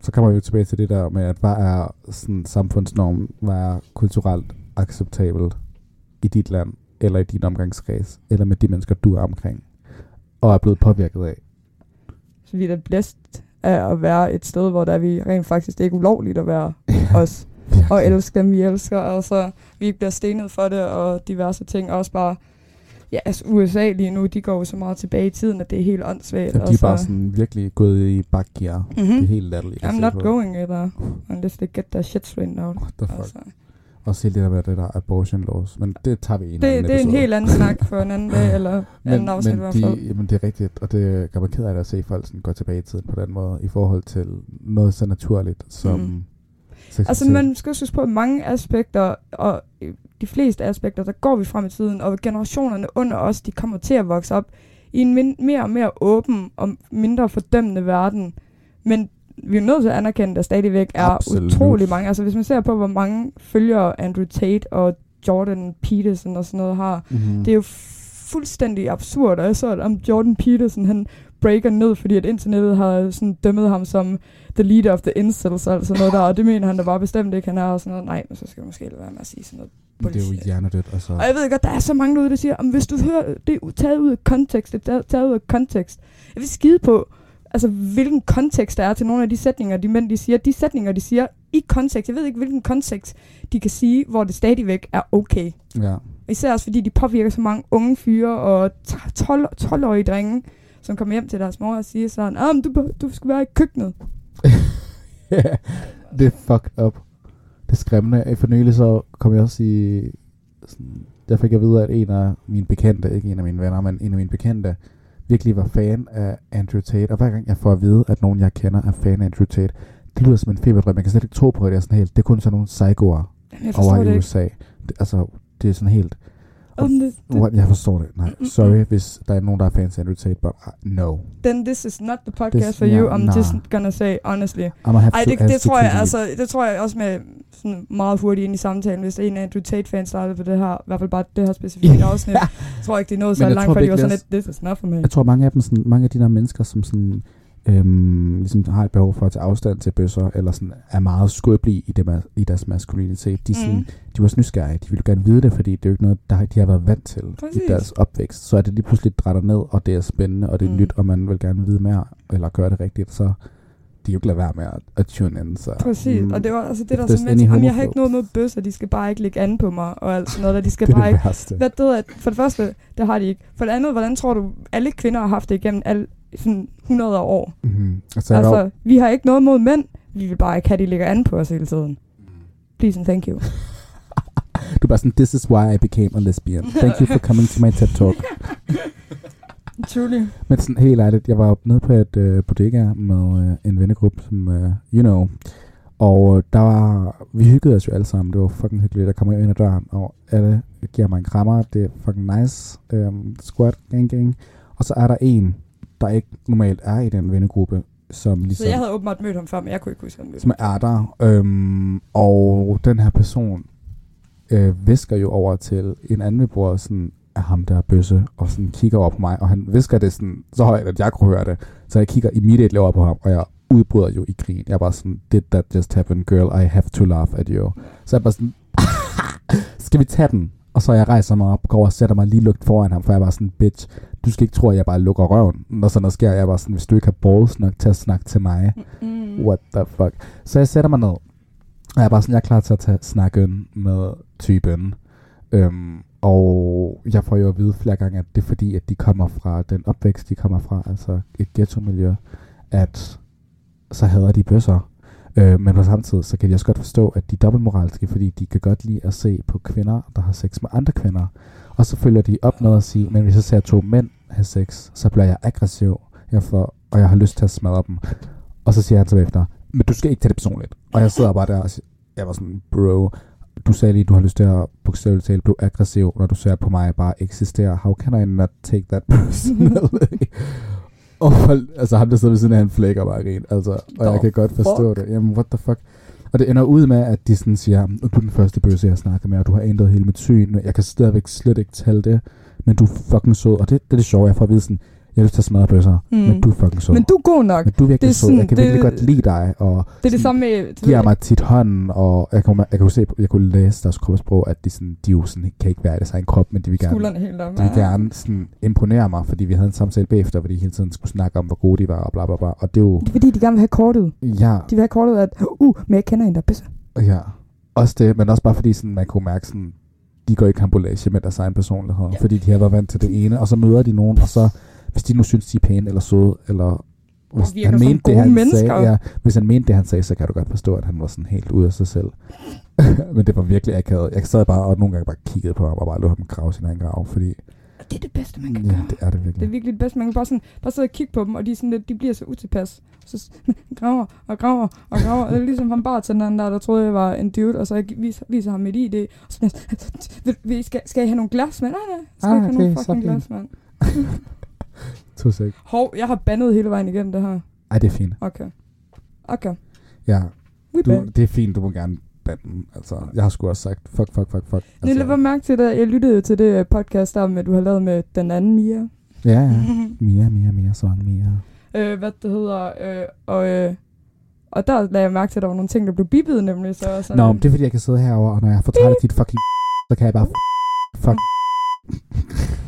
Så kommer vi jo tilbage til det der med, at hvad er sådan samfundsnorm, hvad er kulturelt acceptabelt i dit land, eller i din omgangskreds, eller med de mennesker, du er omkring, og er blevet påvirket af. Så vi er da blæst af at være et sted, hvor der er vi rent faktisk det er ikke ulovligt at være *laughs* os. Og elske dem, vi elsker. Og så vi ikke bliver stenet for det, og diverse ting. Og også bare, ja, altså USA lige nu, de går jo så meget tilbage i tiden, at det er helt åndssvagt. Ja, de er bare sådan virkelig gået i bakgear. Mhm. Det er helt latterligt. at I'm not going there unless they get their shit straightened out. What the fuck? Altså. Også hele det der med det der abortion laws. Men det tager vi en Det, anden det er en helt anden snak for en anden dag, *laughs* eller men, anden afsnit i men, de, jamen, det er rigtigt, og det gør mig ked af det at se folk sådan gå tilbage i tiden på den måde, i forhold til noget så naturligt som mm. Altså man skal huske på, mange aspekter, og de fleste aspekter, der går vi frem i tiden, og generationerne under os, de kommer til at vokse op i en mere og mere åben og mindre fordømmende verden. Men vi er nødt til at anerkende, at der stadigvæk er Absolut. utrolig mange. Altså hvis man ser på, hvor mange følgere Andrew Tate og Jordan Peterson og sådan noget har, mm-hmm. det er jo fuldstændig absurd, og jeg så, om Jordan Peterson, han breaker ned, fordi at internettet har sådan dømmet ham som the leader of the incels, og sådan noget der, og det mener han da bare bestemt ikke, han er og sådan noget. Nej, men så skal jeg måske være med at sige sådan noget. det er jo bullshit. hjernedødt. Altså. Og jeg ved godt, der er så mange derude, der siger, om hvis du hører, det er taget ud af kontekst, det er taget ud af kontekst. Jeg vil skide på, altså hvilken kontekst der er til nogle af de sætninger, de mænd, de siger. De sætninger, de siger i kontekst. Jeg ved ikke, hvilken kontekst de kan sige, hvor det stadigvæk er okay. Ja. Især også fordi de påvirker så mange unge fyre og 12 12-årige drenge, som kommer hjem til deres mor og siger sådan, ah, men du, du skal være i køkkenet. *laughs* det er fucked up. Det er skræmmende. For nylig så kom jeg også i... Sådan, der fik jeg at vide, at en af mine bekendte, ikke en af mine venner, men en af mine bekendte, virkelig var fan af Andrew Tate. Og hver gang jeg får at vide, at nogen jeg kender er fan af Andrew Tate, det lyder som en feberdrøm. Jeg kan slet ikke tro på, at det er sådan helt. Det er kun sådan nogle psykoer over det i. USA. Det, altså, det er sådan helt... Om det, det, What? Jeg forstår det. Nej, sorry, hvis der er nogen, der er fans af Andrew Tate, but uh, no. then this is not the podcast This- for you. ja, I'm nah. just gonna say honestly. Ej, det, det you tror jeg altså, det tror jeg også med sådan meget hurtigt ind i samtalen, hvis en af Andrew Tate-fans startede på det her, i hvert fald bare det her specifikke afsnit, jeg tror ikke, de nåede så langt, for de var sådan lidt, this is not for me. Jeg tror, mange af dem, sådan, mange af de der mennesker, som sådan, øhm, ligesom har et behov for at tage afstand til bøsser, eller sådan, er meget skrøbelige i, det, ma- i deres maskulinitet, de, sådan, Mm. de er også nysgerrige. De vil jo gerne vide det, fordi det er jo ikke noget, der, de har været vant til Præcis. i deres opvækst. Så er det lige pludselig drætter ned, og det er spændende, og det er Mm. nyt, og man vil gerne vide mere, eller gøre det rigtigt, så de er jo ikke lade være med at, at tune in. Så, Præcis, mm, og det var altså det, if der any med, jamen, jeg har ikke noget med bøsser, de skal bare ikke lægge an på mig, og alt sådan noget, der. de skal det bare det ikke. Hvad det at for det første, det har de ikke. For det andet, hvordan tror du, alle kvinder har haft det igennem alle, sådan 100 år? Mm-hmm. Altså, altså, Altså, vi har ikke noget mod mænd. Vi vil bare ikke have, at de ligger an på os hele tiden. Please and thank you. *laughs* du er bare sådan, this is why I became a lesbian. Thank you for coming to my TED Talk. *laughs* Truly. Men sådan helt ærligt, jeg var nede på et øh, bodega med øh, en vennegruppe, som, øh, you know, og øh, der var, vi hyggede os jo alle sammen, det var fucking hyggeligt, der kommer ind ad døren, og alle giver mig en krammer, det er fucking nice, øhm, squat, gang gang, og så er der en, der ikke normalt er i den vennegruppe, som ligesom, Så jeg havde åbenbart mødt ham før, men jeg kunne ikke huske, jeg mødte som ham. er der, øhm, og den her person øh, visker jo over til en anden bror, sådan, af ham der er bøsse, og sådan kigger over på mig, og han visker det sådan så højt, at jeg kunne høre det. Så jeg kigger immediately over på ham, og jeg udbryder jo i grin. Jeg er bare sådan, did that just happen, girl? I have to laugh at you. Så jeg er bare sådan, *laughs* skal vi tage den? Og så jeg rejser mig op, går og sætter mig lige lugt foran ham, for jeg bare sådan, bitch, du skal ikke tro, at jeg bare lukker røven. Når sådan noget sker, jeg bare sådan, hvis du ikke har balls nok til at snakke til mig, Mm. what the fuck. Så jeg sætter mig ned, og jeg er bare sådan, jeg er klar til at tage snakken med typen. Øhm, og jeg får jo at vide flere gange, at det er fordi, at de kommer fra den opvækst, de kommer fra, altså et ghetto-miljø, at så hader de bøsser. Øh, men på samme tid, så kan jeg også godt forstå, at de er dobbeltmoralske, fordi de kan godt lide at se på kvinder, der har sex med andre kvinder. Og så følger de op med at sige, men hvis jeg ser to mænd have sex, så bliver jeg aggressiv, jeg får, og jeg har lyst til at smadre dem. Og så siger han så efter, men du skal ikke tage det personligt. Og jeg sidder bare der og siger, jeg var sådan, bro, du sagde lige, du har lyst til at bogstaveligt talt blive aggressiv, når du ser på mig bare eksistere. How can I not take that personally? *laughs* og altså ham der sidder ved siden af, han flækker bare grin. Altså, og jeg kan godt forstå det. Jamen, what the fuck? Og det ender ud med, at de sådan siger, du er den første bøsse, jeg snakker med, og du har ændret hele mit syn. Jeg kan stadigvæk slet ikke tale det, men du er fucking sød. Og det, det er det sjove, jeg får at vide sådan, jeg har lyst til at smadre bøsser, Mm. men du er fucking sød. Men du er god nok. men du er virkelig det er sød. sådan- jeg kan det- virkelig godt lide dig, og Det er det samme med... giver mig tit hånden, og jeg kunne, jeg kunne se, jeg kunne læse deres kropssprog, at de, sådan, de jo sådan, kan ikke være i deres egen krop, men de vil gerne, Skuldrene helt op. de vil gerne sådan, imponere mig, fordi vi havde en samtale bagefter, hvor de hele tiden skulle snakke om, hvor gode de var, og bla bla bla. Og det er jo, Det er fordi, de gerne vil have kortet. ja, De vil have kortet, at uh, men jeg kender en, der er ja. Også det, men også bare fordi sådan, man kunne mærke sådan, de går i kampolage med deres egen personlighed, ja. fordi de har været vant til det ene, og så møder de nogen, og så, hvis de nu synes, de er pæne eller søde, eller hvis han mente det, han mennesker. sagde, ja, hvis han mente det, han sagde, så kan du godt forstå, at han var sådan helt ude af sig selv. *laughs* men det var virkelig akavet. Jeg sad bare og nogle gange bare kiggede på ham og bare lå ham grave sin egen grav, fordi Det er det bedste, man kan ja, gøre. det er det Det virkelig. er virkelig det bedste. Man kan bare, sådan, bare sidde og kigge på dem, og de, sådan lidt, de bliver så utilpas. Så *laughs* graver og graver og graver. Det er ligesom ham bartenderen der, der troede, jeg var en dude, og så jeg viser, viser ham mit ID. Og så jeg sådan, *laughs* "Vil- vil I- skal, skal I have nogle glas, mand? Nej, nej. Skal Ah, ikke have det nogle fucking glas, mand? To sek. Hov, jeg har bandet hele vejen igennem det her. Ej, det er fint. Okay. Okay. Ja, We du, det er fint, du må gerne bande. Altså, jeg har sgu også sagt, fuck, fuck, fuck, fuck. Altså, jeg lagde mærke til det. Jeg lyttede til det øh, podcast der, med, du har lavet med den anden Mia. Ja, ja. *laughs* Mia, Mia, Mia, sang Mia. øh, hvad det hedder. Øh, og, øh, og der lagde jeg mærke til, at der var nogle ting, der blev bippet nemlig. Så, så Nå, men det er fordi, jeg kan sidde herover og når jeg fortalt dit fucking så kan jeg bare fuck. *laughs*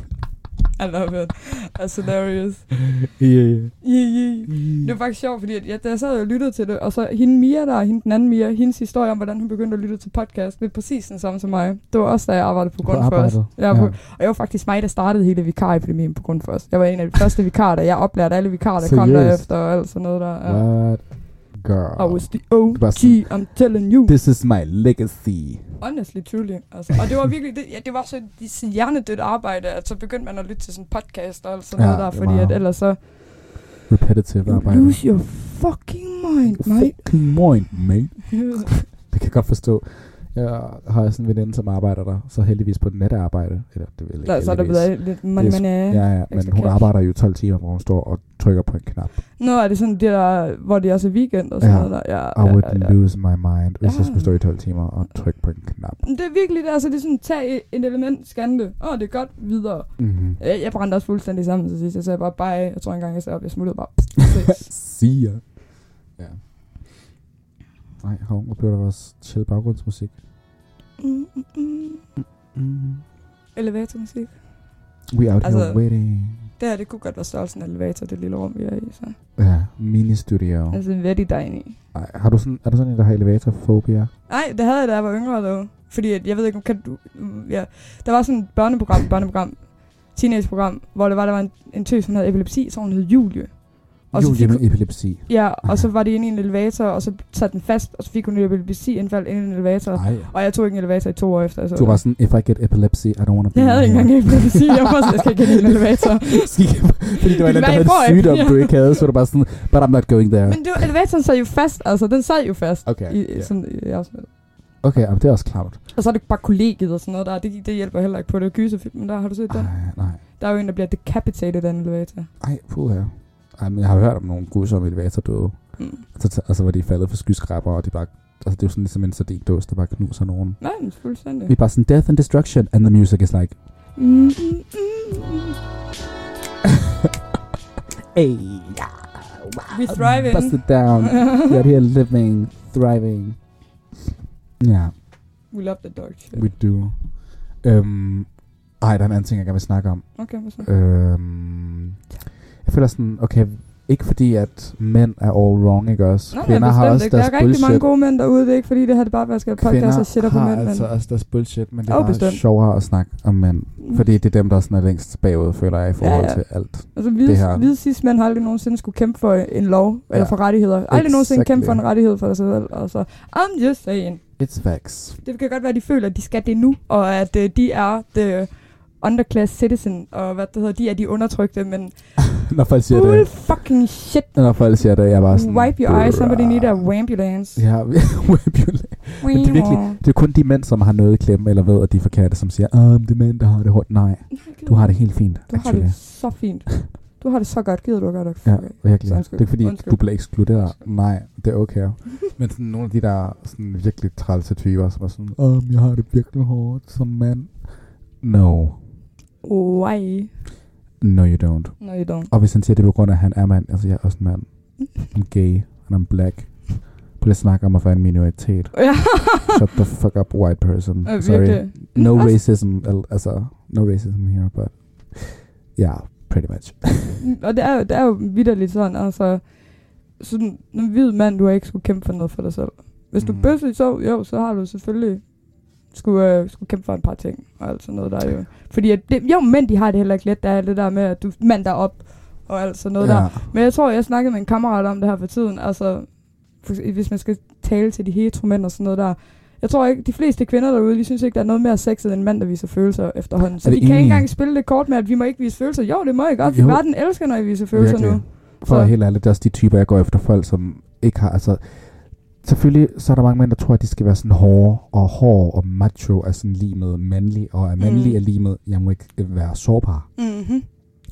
*laughs* I love it. That's hilarious. Yeah, yeah. Yeah, yeah. Det var faktisk sjovt, fordi at jeg, da jeg sad og lyttede til det, og så hende Mia der, hende den anden Mia, hendes historie om, hvordan hun begyndte at lytte til podcast, det er præcis den samme som mig. Det var også da jeg arbejdede på På grund for os. arbejdet. Ja, på, og jeg var faktisk mig, der startede hele vikarepidemien på grund for os. Jeg var en af de første vikarer, der jeg oplærte alle vikarer, der kom Seriøst? derefter og alt sådan noget der. Ja. What? Girl. I was the OG, I'm telling you. This is my legacy. Honestly, truly. Altså. Og det var virkelig, det, ja, det var så, hjernedødt arbejde, at så begyndte man at lytte til sådan podcast og sådan Ja, noget der, det fordi at ellers så, Repetitive you arbejde. lose your fucking mind, mate. Fucking point, mate. *laughs* Det kan jeg godt forstå. Jeg har sådan en veninde, som arbejder der, så heldigvis på netarbejde. Eller det vil ikke Der, så er der blevet lidt man, man er. Ja, ja, men hun cash. arbejder jo 12 timer, hvor hun står og trykker på en knap. Nå, er det sådan det der, hvor det også er weekend og sådan Ja. noget der? Ja, I would ja, ja. lose my mind, hvis Ja. jeg skulle stå i 12 timer og trykke på en knap. Det er virkelig det, altså det er sådan, tag et element, scan det. Åh, oh, det er godt, videre. Mm-hmm. Jeg, jeg brændte også fuldstændig sammen til sidst. Jeg sagde bare, bye. Jeg tror engang, jeg sagde op, jeg smuttede bare. *laughs* Ses. Sia. Ja. Nej, hov, hvor blev der vores chill baggrundsmusik? mm, mm, mm. Mm. Elevatormusik. We out Altså- here waiting. Det her, det kunne godt være størrelsen af elevator, det lille rum, vi er i. Så. Ja, mini-studio. Altså, very tiny. Ej, har du sådan, er du sådan en, der har elevatorfobia? Nej, det havde jeg, da jeg var yngre, dog. Fordi jeg ved ikke, kan du... mm, Ja. Der var sådan et børneprogram, børneprogram, teenageprogram, hvor der var, der var en, en tøs, hun havde epilepsi, så hun hed Julie. Og så Julie fik med epilepsi. ja, og så var det inde i en elevator, og så satte den fast, og så fik hun et epilepsi-indfald inde i en elevator. Ej. Og jeg tog ikke en elevator i to år efter. Så Du var sådan, if I get epilepsy, I don't want to be Jeg havde ikke engang epilepsi. Jeg var sådan, jeg skal ikke ind i en *laughs* elevator. Fordi det var en, der Nej, havde en sygdom, Ja. du ikke havde, så du bare sådan, but I'm not going there. Men var, elevatoren sad jo fast, altså. Den sad jo fast. Okay, I, ja. sådan, i afsnittet. Okay, men det er også klart. Og så er det bare kollegiet og sådan noget der. Det, det hjælper heller ikke på det. Gyserfilm, men der har du set den? Ej, nej. Der er jo en, der bliver decapitated af en elevator. Ej, puh her. Ej, men jeg har hørt om nogle grusomme elevatordøde. Mm. Altså, altså, hvor de er faldet for skyskraber, og de bare... Altså, det er jo sådan ligesom en sardindås, der bare knuser nogen. Nej, men fuldstændig. Vi er bare sådan, death and destruction, and the music is like, Mm, mm, mm, mm. hey, yeah, We thriving. Bust it down. We're here living, thriving. Ja, We love the dog shit. we do. Øhm, ej, der er en anden ting, jeg gerne vil snakke om. Okay, hvad så? Øhm, jeg føler sådan, okay, ikke fordi at mænd er all wrong, ikke også? Nej, Kvinder har også ikke. deres Der er rigtig mange bullshit. gode mænd derude. Det er ikke fordi, det her det bare, at jeg skal podcast og shitter på har mænd. altså men... også deres bullshit, men det er Jo, bare bestemt. sjovere at snakke om mænd. Fordi det er dem, der sådan er længst bagud, føler jeg, i forhold Ja, ja. til alt. Altså, det hvide, her. hvide cis-mænd har aldrig nogensinde skulle kæmpe for en lov, ja. eller for rettigheder. Aldrig nogensinde Exactly. kæmpe for en rettighed for sig selv. Altså, I'm just saying. It's facts. Det kan godt være, at de føler, at de skal det nu, og at uh, de er the underclass citizen, og hvad det hedder, de er de undertrykte, men *laughs* Når folk siger full det, fucking shit. når folk siger det, jeg er bare sådan... Wipe your eyes, somebody need a ambulance. Ja, *laughs* your Men det er virkelig, det er kun de mænd, som har noget i klemme, eller ved, at de er forkerte, som siger, ah, det er mænd, der har det hårdt. Nej, du har det helt fint, Du har actually. det så fint. Du har det så godt. Gider du godt? Okay. Ja, virkelig. Så. Det er fordi, Undskyld. du bliver ekskluderet. Nej, det er okay. Men sådan nogle af de der sådan virkelig trælse typer, som er sådan, um, jeg har det virkelig hårdt som mand. No. Why? No, you don't. No, you don't. Og hvis han siger det er på grund af, at han er mand, altså jeg er også en mand. *laughs* I'm gay, and I'm black. Prøv at snakke om at være en minoritet. Shut the fuck up, white person. Øh, Sorry. virkelig. No Også- racism, al- altså, no racism here, but yeah, pretty much. og det er, jo- det er jo vidderligt sådan, altså, sådan en hvid mand, du har ikke skulle kæmpe for noget for dig selv. Hvis du Mm. mm. bøsser så, jo, så har du selvfølgelig skulle, øh, skulle kæmpe for en par ting, og alt sådan noget der er jo. Fordi at det, jo, mænd de har det heller ikke let, der er det der med, at du mand der op, og alt sådan noget ja. der. Men jeg tror, jeg snakkede med en kammerat om det her for tiden, altså, for, hvis man skal tale til de heteromænd og sådan noget der, jeg tror ikke, de fleste kvinder derude, de synes ikke, der er noget mere sexet end en mand, der viser følelser efterhånden. Så de det kan ikke engang spille det kort med, at vi må ikke vise følelser. Jo, det må I godt. Jo. Verden elsker, når I viser følelser Virkelig. nu. For Så- helt ærligt, det er også de typer, jeg går efter folk, som ikke har, altså, selvfølgelig så er der mange mænd, der tror, at de skal være sådan hårde, og hård og macho er sådan lige med mandlig, og er mandlig Mm. er lige med, jeg må ikke være sårbar. Mm-hmm.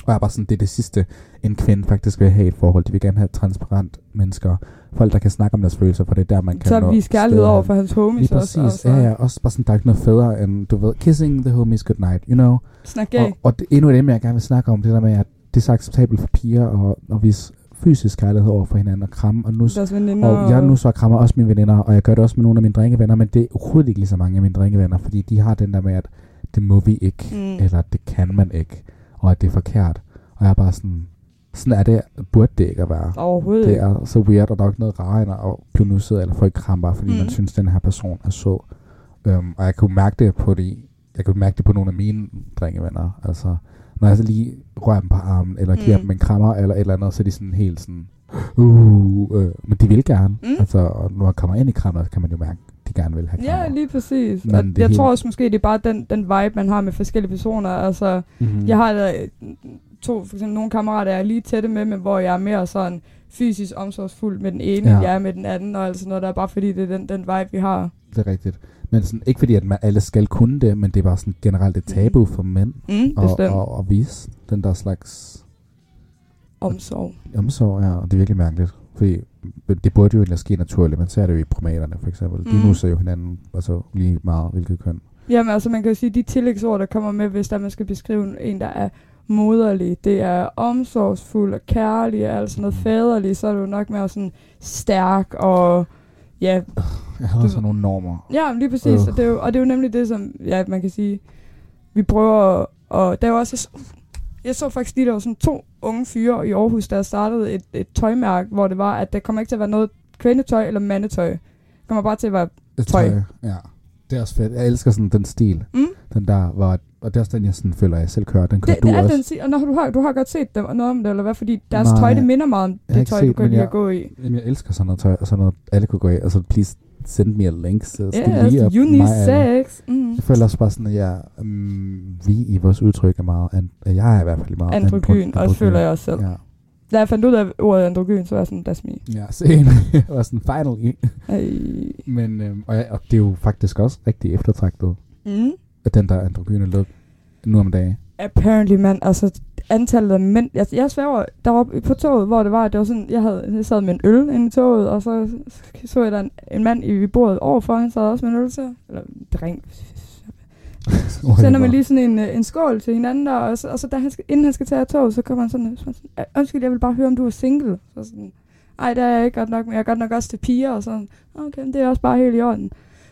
Og jeg er bare sådan, det er det sidste, en kvinde faktisk vil have i et forhold. De vil gerne have transparent mennesker. Folk, der kan snakke om deres følelser, for det er der, man kan Så kærlighed steder over for hans homies Lige også. præcis. Altså, Ja, ja. Også bare sådan, der er ikke noget federe end, du ved, kissing the homies goodnight, you know? Snak gay. Og, og det, endnu et emne, jeg gerne vil snakke om, det der med, at det er så acceptabelt for piger at, at vise fysisk kærlighed over for hinanden og kramme. Og, nu, og jeg nu så krammer også mine veninder, og jeg gør det også med nogle af mine drengevenner, men det er overhovedet ikke lige så mange af mine drengevenner, fordi de har den der med, at det må vi ikke, Mm. eller det kan man ikke, og at det er forkert. Og jeg er bare sådan, sådan er det, burde det ikke at være. Overhovedet Det er så weird, og der er ikke noget rarere end at blive nusset eller få et kram, bare fordi mm. man synes, den her person er sød. Um, og jeg kunne mærke det på de, jeg kunne mærke det på nogle af mine drengevenner. Altså, når jeg så lige rører dem på armen, eller giver Mm. dem en krammer, eller et eller andet, så er de sådan helt sådan, uh, øh, men de vil gerne. Mm. Altså, og når man kommer ind i krammer, kan man jo mærke, at de gerne vil have krammer. Ja, lige præcis. Men Og jeg helt- tror også måske, det er bare den, den vibe, man har med forskellige personer. Altså, mm-hmm. jeg har øh, to, for eksempel nogle kammerater, jeg er lige tætte med, men hvor jeg er mere sådan fysisk omsorgsfuld med den ene, Ja. ja. jeg er med den anden, og altså noget, der er bare fordi, det er den, den vibe, vi har. Det er rigtigt. Men sådan, ikke fordi, at man alle skal kunne det, men det er bare sådan generelt et tabu for mænd Mm, at, at, at vise den der slags Omsorg. omsorg, ja, og det er virkelig mærkeligt. Fordi det burde jo egentlig ske naturligt, men så er det jo i primaterne for eksempel. De Mm. nusser jo hinanden altså lige meget, hvilket køn. Jamen altså, man kan sige, de tillægsord, der kommer med, hvis der man skal beskrive en, der er moderlig, det er omsorgsfuld og kærlig, og altså noget faderlig, så er det jo nok mere sådan stærk og ja, Jeg har Du- også nogle normer. Ja, lige præcis. Øh. Og, det er jo, og det er jo nemlig det, som ja, man kan sige, vi prøver. Og der er jo også... Jeg så faktisk lige, der var sådan to unge fyre i Aarhus, der startede et, et tøjmærke, hvor det var, at der kommer ikke til at være noget kvindetøj eller mandetøj. Det kommer bare til at være... Det Tøj. Ja. Det er også fedt. Jeg elsker sådan den stil. Mm, Den der, hvor, og det er også den, jeg sådan føler, jeg selv kører. Den kører det, du det er også. den si- Og når du har, du har godt set dem, noget om det, eller hvad? Fordi deres Nej, tøj, det minder meget om det tøj, set, du kan lide at gå i. Jamen, jeg elsker sådan noget tøj, og sådan noget, alle kunne gå i. Altså, please send me a link, så skal Ja, lige op yes, mig alle. unisex. Mm. Jeg føler også bare sådan, at jeg, um, vi i vores udtryk er meget, and, jeg er i hvert fald meget Androgyn, og det føler jeg også selv. Ja, Da jeg fandt ud af ordet androgyn, så var jeg sådan, that's me. ja *laughs* same. jeg var sådan, finally. Ej. Men, øhm, og, jeg, og det er jo faktisk også rigtig eftertragtet, Mm. at den der androgyne look nu om dagen. Apparently, mand. Altså, antallet af mænd... Jeg, jeg sværger, der var på toget, hvor det var, det var sådan, jeg, havde, jeg sad med en øl inde i toget, og så så jeg der en, en mand i bordet overfor, han sad også med en øl til. Eller en drink. Sender man lige sådan en, øh, en skål til hinanden der, og så, og så da han skal, inden han skal tage toget, så kommer han sådan, så er han sådan "Øh, undskyld, jeg vil bare høre, om du er single. Så sådan, ej, det er jeg ikke godt nok, men jeg er godt nok også til piger, og sådan, okay, men det er også bare helt i orden.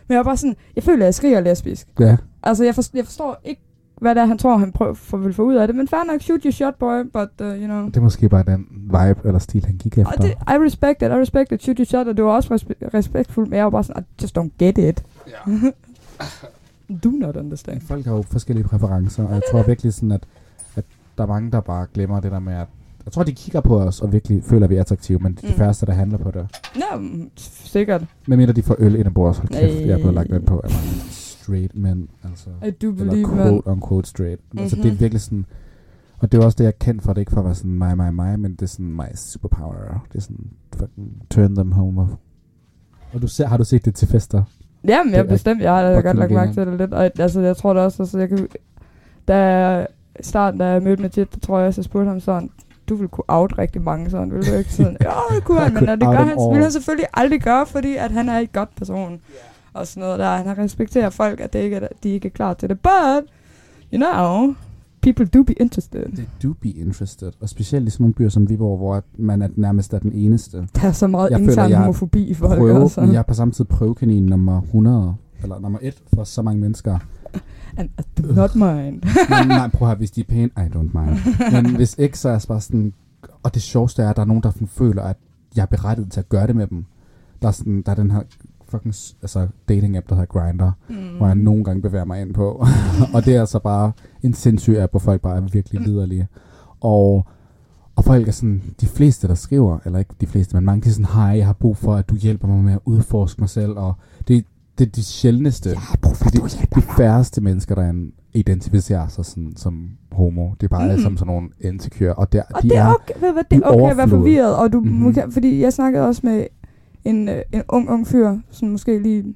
Men jeg var bare sådan, jeg føler, at jeg skriger lesbisk. Ja, Altså, jeg, forstår, jeg forstår ikke, hvad det er, han tror, han prøver, for, vil få ud af det. Men fair nok, shoot your shot, boy, but, uh, you know. det er måske bare den vibe eller stil, han gik efter. Og det, I respect it, I respect it, shoot your shot, og det var også respe- respektfuldt, men jeg var bare sådan, I just don't get it. Ja. *laughs* Do not understand. Folk har jo forskellige præferencer, og jeg tror virkelig sådan, at, at der er mange, der bare glemmer det der med, at jeg tror, de kigger på os og virkelig føler, at vi er attraktive, men det er de Mm. færreste, der handler på det. Mm, sikkert. Men mindre de får øl ind i bordet, så hold kæft, Nej. jeg er blevet lagt ind på af mange straight men, altså. I do Eller believe, man. quote unquote straight. Mm-hmm. Altså det er Mhm. virkelig sådan, og det er også det, jeg er kendt for, det er ikke for at være sådan mig, mig, mig, men det er sådan my superpower. Det er sådan, fucking turn them home. Og, og du ser, har du set det til fester? Jamen, jeg bestemt, jeg har da godt lagt mærke til det lidt. Og altså, jeg tror da også, altså, jeg kan, da i starten, da jeg mødte Mathias, der tror jeg, så spurgte ham sådan, du ville kunne out rigtig mange sådan, vil du ikke? Sådan, ja, det kunne *laughs* han, men det gør han, vil han selvfølgelig aldrig gøre, fordi at han er en godt person. Og sådan noget der. Han respekterer folk, at det ikke er, de ikke er klar til det. But, you know, people do be interested. Det do be interested. Og specielt i sådan nogle byer som Viborg, hvor man er nærmest er den eneste. Der er så meget er homofobi i folk. Prøve, altså. men jeg er på samme tid prøvekanin nummer 100, eller nummer 1 for så mange mennesker. And I do not mind. *laughs* Men nej, prøv at høre, hvis de er pæne, I don't mind. Men hvis ikke, så er jeg bare sådan... Og det sjoveste er, at der er nogen, der føler, at jeg er berettiget til at gøre det med dem. Der er, sådan, der er den her fucking altså dating app, der hedder Grindr, mm. hvor jeg nogle gange bevæger mig ind på. *laughs* og det er altså bare en sindssyg app, hvor folk bare er virkelig liderlige. Og, og folk er sådan, de fleste, der skriver, eller ikke de fleste, men mange, de er sådan, hej, jeg har brug for, at du hjælper mig med at udforske mig selv, og det, det er de sjældneste, Jeg har brug for, at de, du hjælper de færreste mennesker, der en- identificerer sig sådan, som homo. Det er bare alle Mhm. sammen sådan nogle insecure, og, der, Og de det er okay, ved, det er okay at være forvirret, og du Mhm. mm-hmm. kan, fordi jeg snakkede også med en, øh, en ung, ung fyr, som måske lige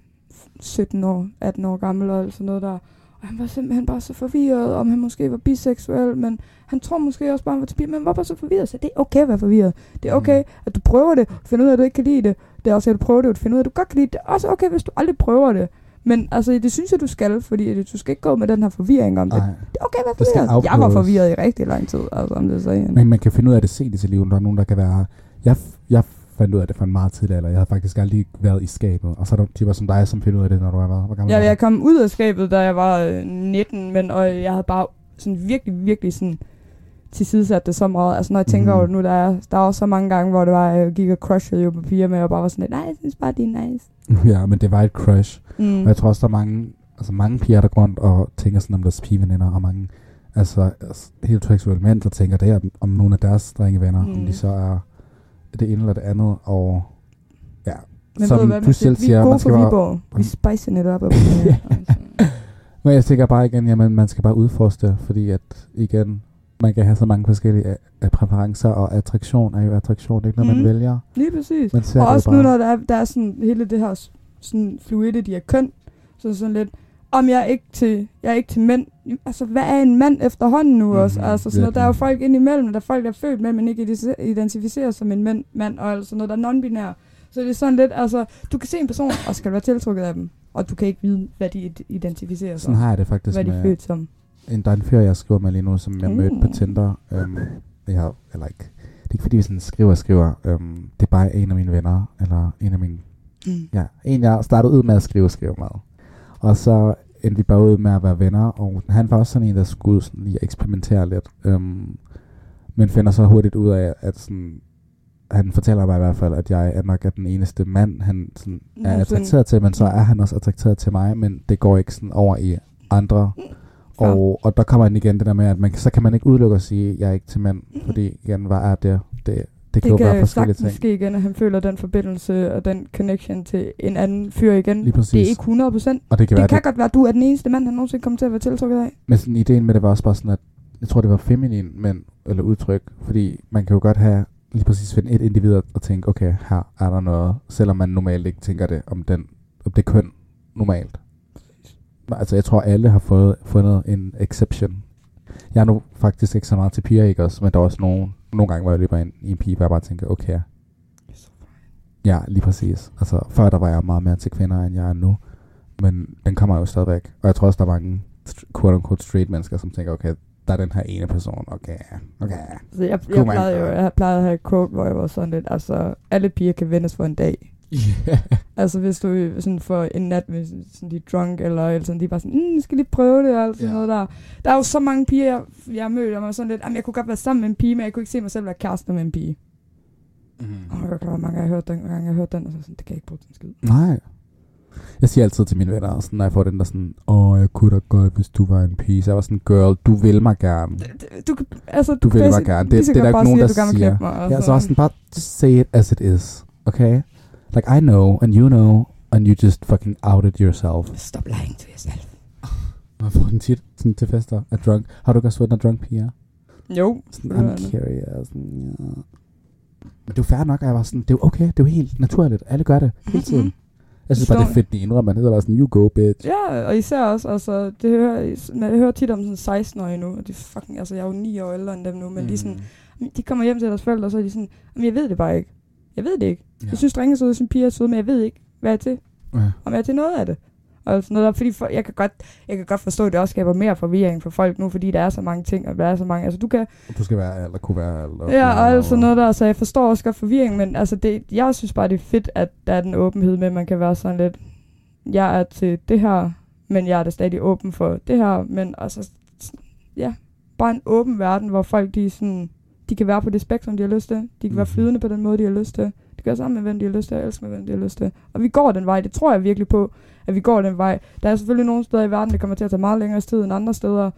17 år, 18 år gammel og sådan noget der. Og han var simpelthen bare så forvirret, om han måske var biseksuel, men han tror måske også bare, han var til men hvorfor så forvirret? Så det er okay at være forvirret. Det er okay, at du prøver det, finder ud af, at du ikke kan lide det. Det er også, at du prøver det, og du finder ud af, at du godt kan lide det. Det er også okay, hvis du aldrig prøver det. Men altså, det synes jeg, du skal, fordi du skal ikke gå med den her forvirring om det. nej, Det er okay at være forvirret. Jeg var forvirret i rigtig lang tid, altså om det så men man kan finde ud af det sent i sit liv. Der er nogen, der kan være... Jeg, jeg fandt ud af det for en meget tidlig alder. Jeg havde faktisk aldrig været i skabet. Og så er der typer som dig, som finder ud af det, når du været... Hvor gammel Ja, er jeg kom ud af skabet, da jeg var øh, 19, men og jeg havde bare sådan virkelig, virkelig sådan tilsidesat det så meget. Altså når jeg tænker mm. over det nu, der er, der er også så mange gange, hvor det var, jeg gik og crushede jo på piger med, og bare var sådan lidt, nej, jeg synes bare, det er nice. *laughs* ja, men det var et crush. Mm. Og jeg tror også, der er mange, altså mange piger, der går rundt og tænker sådan om deres pigeveninder, og mange altså, altså heteroseksuelle mænd, der tænker det om, nogle af deres drengevenner, mm. om Mm. de så er det ene eller det andet, og ja, men som ved hvad, du selv vi er siger, gode man skal bare-. Vi it up. op. *laughs* Men jeg tænker bare igen, jamen man skal bare udforske det, fordi at igen, man kan have så mange forskellige øh, øh, præferencer, og attraktion er jo attraktion, ikke når man Mhm. vælger. Lige præcis. Man ser Og også nu, når der er, der er sådan hele det her sådan fluidity af køn, så sådan lidt, om jeg er ikke til, jeg er ikke til mænd. Altså, hvad er en mand efterhånden nu Mhm, også? Altså, sådan noget, der er jo folk indimellem, der er folk, der er født med, men ikke identi- identificerer som en mand, mand og altså noget, der er non-binær. Så det er sådan lidt, altså, du kan se en person, og skal være tiltrukket af dem, og du kan ikke vide, hvad de id- identificerer sig Sådan har jeg det faktisk hvad de er født som. en, der er en fyr, jeg skriver med lige nu, som jeg Uh. mødte på Tinder. Um, jeg har, eller ikke, det er ikke fordi, vi sådan skriver og skriver. Um, det er bare en af mine venner, eller en af mine, Mm. ja, en jeg startede ud med at skrive og skrive med. Og så endte vi bare ud med at være venner, og han var også sådan en, der skulle sådan lige eksperimentere lidt. Um, men finder så hurtigt ud af, at sådan, han fortæller mig i hvert fald, at jeg er nok er den eneste mand, han sådan er attrakteret til, men så er han også attrakteret til mig, men det går ikke sådan over i andre Fair. og, og der kommer den igen det der med, at man, så kan man ikke udelukke at sige, at jeg er ikke til mænd. Mhm. Fordi igen, hvad er det? Det, det kan Det kan forskellige sagtens ting. ske igen, at han føler den forbindelse og den connection til en anden fyr igen. Lige præcis. Det er ikke 100 procent. og det kan Det være, kan det, godt være, at du er den eneste mand, han nogensinde kommer til at være tiltrukket af. men sådan, ideen med det var også bare sådan, at jeg tror, det var feminin mænd, eller udtryk. Fordi man kan jo godt have lige præcis finde et individ og- tænke, okay, her er der noget, selvom man normalt ikke tænker det om, den, om det køn normalt. Altså, jeg tror, alle har fået, fundet en exception. Jeg er nu faktisk ikke så meget til piger, ikke også? Men der er også nogle, nogle gange, hvor jeg løber ind i en pige, hvor jeg bare tænker, okay, Ja, lige præcis. Altså, før der var jeg meget mere til kvinder, end jeg er nu. Men den kommer jo stadigvæk. Og jeg tror også, der er mange quote-unquote straight mennesker, som tænker, okay, der er den her ene person, okay, okay. Så jeg, Kunne jeg, man plejede jo, jeg plejede at have et quote, hvor jeg var sådan lidt, altså, alle piger kan vendes for en dag. *laughs* Yeah. Altså, hvis du sådan for en nat, hvis sådan, de er drunk, eller, eller sådan, de er bare sådan, mm, skal lige prøve det, og sådan Ja. noget der. Der er jo så mange piger, jeg, jeg har mødt, og man sådan lidt, jeg kunne godt være sammen med en pige, men jeg kunne ikke se mig selv være kæreste med en pige. Mm. Og kan mange jeg har hørt den, gange jeg har hørt den, og så sådan, det kan jeg ikke bruge til en skid. Nej. Jeg siger altid til mine venner, sådan, når jeg får den der sådan, åh, jeg kunne da godt, hvis du var en pige. Så jeg var sådan, girl, du vil mig gerne. Det- Du, altså, Du vil mig gerne. Det- så det er der ikke nogen, der siger. mig, altså. Ja, så også sådan, bare say it as it is, okay? Like, I know, and you know, and you just fucking outed yourself. Stop lying to yourself. Man får den tit sådan til fester af drunk. Har du ikke også været en drunk piger? Jo. Sådan, I'm curious. Ja. Men det er fair nok, at jeg var sådan, det er jo okay, det er jo helt naturligt. Alle gør det hele tiden. Jeg synes bare, det er fedt, de indrømmer det. Det var sådan, you go, bitch. Ja, og især også, altså, det hører, man hører tit om sådan 16-årige nu, og de fucking, altså, jeg er jo 9 år ældre end dem nu, men mm. de, sådan, de kommer hjem til deres forældre, og så er de sådan, men jeg ved det bare ikke. Jeg ved det ikke. Ja. Jeg synes, drenge er søde, jeg synes, piger er søde, men jeg ved ikke, hvad jeg er til. Ja. Om jeg er til noget af det. Og sådan noget der, fordi for, jeg, kan godt, jeg kan godt forstå, at det også skaber mere forvirring for folk nu, fordi der er så mange ting, og der er så mange, altså du kan, Du skal være alt, og kunne være alt. Og ja, og alt sådan noget der, så jeg forstår også godt forvirring, men altså det, jeg synes bare, det er fedt, at der er den åbenhed med, at man kan være sådan lidt, jeg er til det her, men jeg er da stadig åben for det her, men altså, ja, bare en åben verden, hvor folk, de sådan, de kan være på det spektrum, de har lyst til. De kan være Mhm. flydende på den måde, de har lyst til. De kan være sammen med, hvem de har lyst til, og elske med, hvem de har lyst til. Og vi går den vej. Det tror jeg virkelig på, at vi går den vej. Der er selvfølgelig nogle steder i verden, det kommer til at tage meget længere tid end andre steder.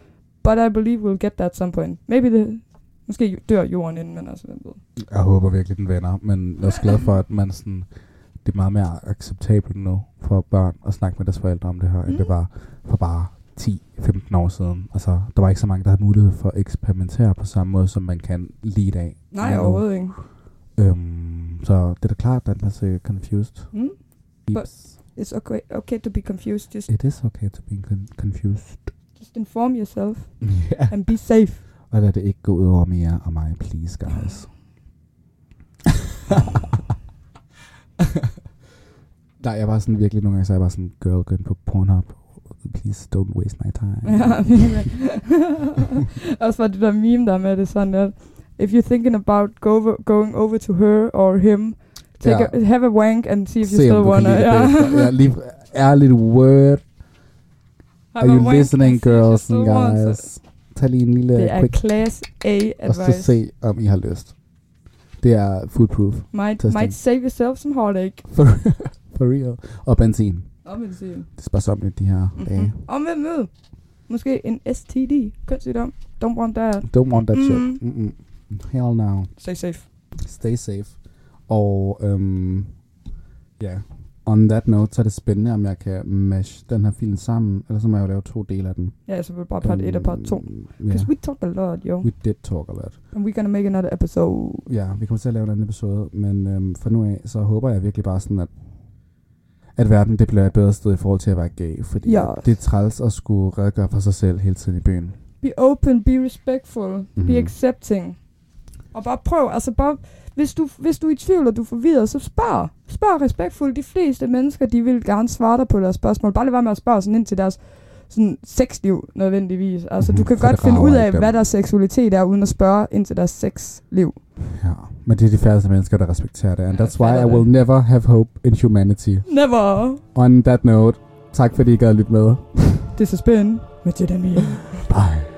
But I believe we'll get that at some point. Maybe det, måske dør jorden inden, men altså, hvem ved. Jeg håber virkelig, den vender, men jeg er også glad for, at man sådan, det er meget mere acceptabelt nu for børn at snakke med deres forældre om det her, end Mm. det var for bare 10-15 år siden. Altså, der var ikke så mange, der havde mulighed for at eksperimentere på samme måde, som man kan lige i dag. Nej, nu. overhovedet ikke. Øhm, så det er da klart, at man ser confused. Mm? Beeps. It's okay, okay to be confused. Just, It is okay to be con- confused. just inform yourself *laughs* Ja. and be safe. Og lad det ikke gå ud over mere og mig, please guys. *laughs* *laughs* Nej, jeg var sådan virkelig nogle gange, så jeg var sådan, girl, gå ind på Pornhub. Please don't waste my time. *laughs* Ja, også var det der meme der med det sådan, at if you're thinking about go going over to her or him, take Ja. a, have a wank and see if you Se, still du kan wanna. det Ja. Ja, lige, ærligt word. Are Have a you listening, you girls still and guys? Tag lige en lille Det er quick, class A og så advice. se, om I har lyst. Det er foolproof. Might, testing. might save yourself some heartache. For, *laughs* for real. Og benzin. Medicin. Det er sparsomligt, de her dage. Mm-hmm. Og med med. Måske en STD. Kønssygdom. Don't want that. Don't want that Mm. shit. Mm-mm. Hell no. Stay safe. Stay safe. Og øhm, ja, on that note, så er det spændende, om jeg kan mash den her film sammen, eller så må jeg jo lave to dele af den. Ja, så vil bare part 1 og part 2. Øhm, Because we talked a lot, yo. we did talk a lot. And we're gonna make another episode. Ja, vi kommer til at lave en anden episode, men øhm, for nu af, så håber jeg virkelig bare sådan, at at verden det bliver et bedre sted i forhold til at være gay, fordi Ja. det er træls at skulle redegøre for sig selv hele tiden i byen. Be open, be respectful, mm-hmm. Mhm. be accepting. Og bare prøv, altså bare, hvis du, hvis du er i tvivl, og du er forvirret, så spørg. Spørg respektfuldt. De fleste mennesker, de vil gerne svare dig på deres spørgsmål. Bare lad være med at spørge sådan ind til deres sådan sexliv nødvendigvis. Altså, Mhm, du kan for godt finde ud af, dem. hvad deres seksualitet er, uden at spørge ind til deres sexliv. Ja, men det er de færreste mennesker, der respekterer det, and that's why I will never have hope in humanity. Never. On that note, tak fordi I gad lytte med. Det er så spændende med Jedi Mia. Bye.